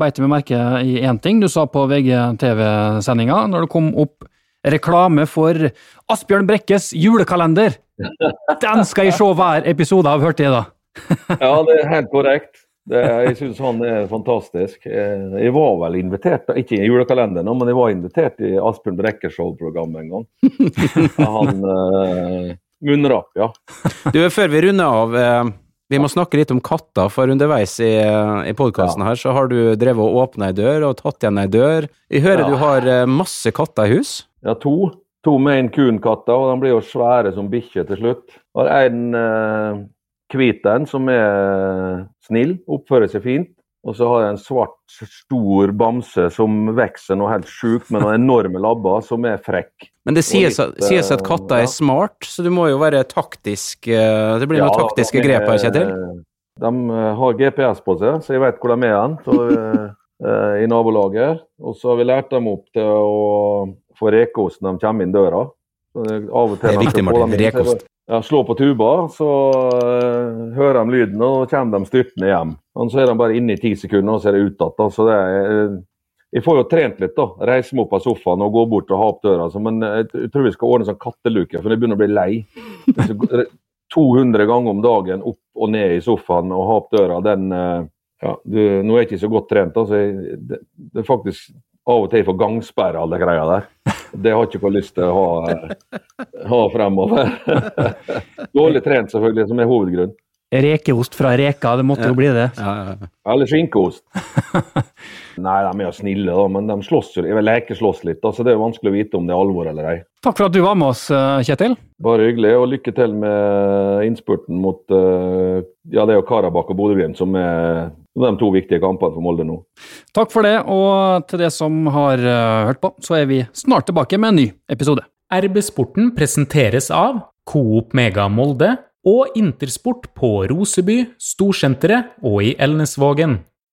beit jeg meg merke i én ting du sa på VGTV-sendinga, når det kom opp reklame for Asbjørn Brekkes julekalender. Den skal jeg se hver episode av, hørte jeg da.
Ja, det er helt korrekt. Det, jeg syns han er fantastisk. Eh, Jeg var vel invitert, ikke i julekalenderen, men jeg var invitert i Asbjørn Brekkes show-program en gang. Han eh, Munnrapp, ja.
Du, før vi runder av, eh, vi må snakke litt om katter, for underveis i, eh, i podkasten her så har du drevet og åpna ei dør og tatt igjen ei dør. Jeg hører
Ja.
du har eh, masse katter i hus.
Ja, to. To Maine Coon-katter, og de blir jo svære som bikkjer til slutt. Har en eh, hvit en som er snill, oppfører seg fint. Og så har jeg en svart, stor bamse som vokser noe helt sjukt, med noen enorme labber, som er frekk.
Men det sies,
litt,
at- sies at katter
ja.
er smart, så du må jo være taktisk eh, Det blir noen taktiske
de
grep her, Kjetil?
De eh, har GPS på seg, så jeg vet hvor de er hen eh, eh, i nabolaget. Og så har vi lært dem opp til å få rekeost når de kommer inn døra. Av og til
Det er viktig, Martin. Rekost.
Ja, slå på tuba, så uh, hører de lyden, og så kommer de styrtende hjem. Og så er de bare inne i ti sekunder, og så er de ut igjen. Så det eh, jeg får jo trent litt, da. Reise meg opp av sofaen og gå bort og ha opp døra. Så, men jeg tror vi skal ordne sånn katteluke, for jeg begynner å bli lei. Så 200 ganger om dagen opp og ned i sofaen og ha opp døra, den uh, ja, du, Nå er jeg ikke så godt trent, altså. jeg, det, det er faktisk av og til jeg får gangsperre alle greia der. Det har jeg ikke lyst til å ha, eh, ha fremover. Dårlig trent, selvfølgelig, som er hovedgrunn.
Rekeost fra reka, det måtte jo bli det.
Ja, ja, ja.
Eller skinkeost. Nei, de er jo snille, da, men de slåss jo. Jeg lekeslåss litt, da, så det er jo vanskelig å vite om det er alvor eller ei.
Takk for at du var med oss, eh, Kjetil.
Bare hyggelig, og lykke til med innspurten mot eh, ja, det er jo Karabakh og Bodø-Glimt som er de to viktige kampene for Molde nå.
Takk for det, og til det som har eh, hørt på, så er vi snart tilbake med en ny episode.
RB-sporten presenteres av Coop Mega Molde og Intersport på Roseby, Storsenteret og i Elnesvågen.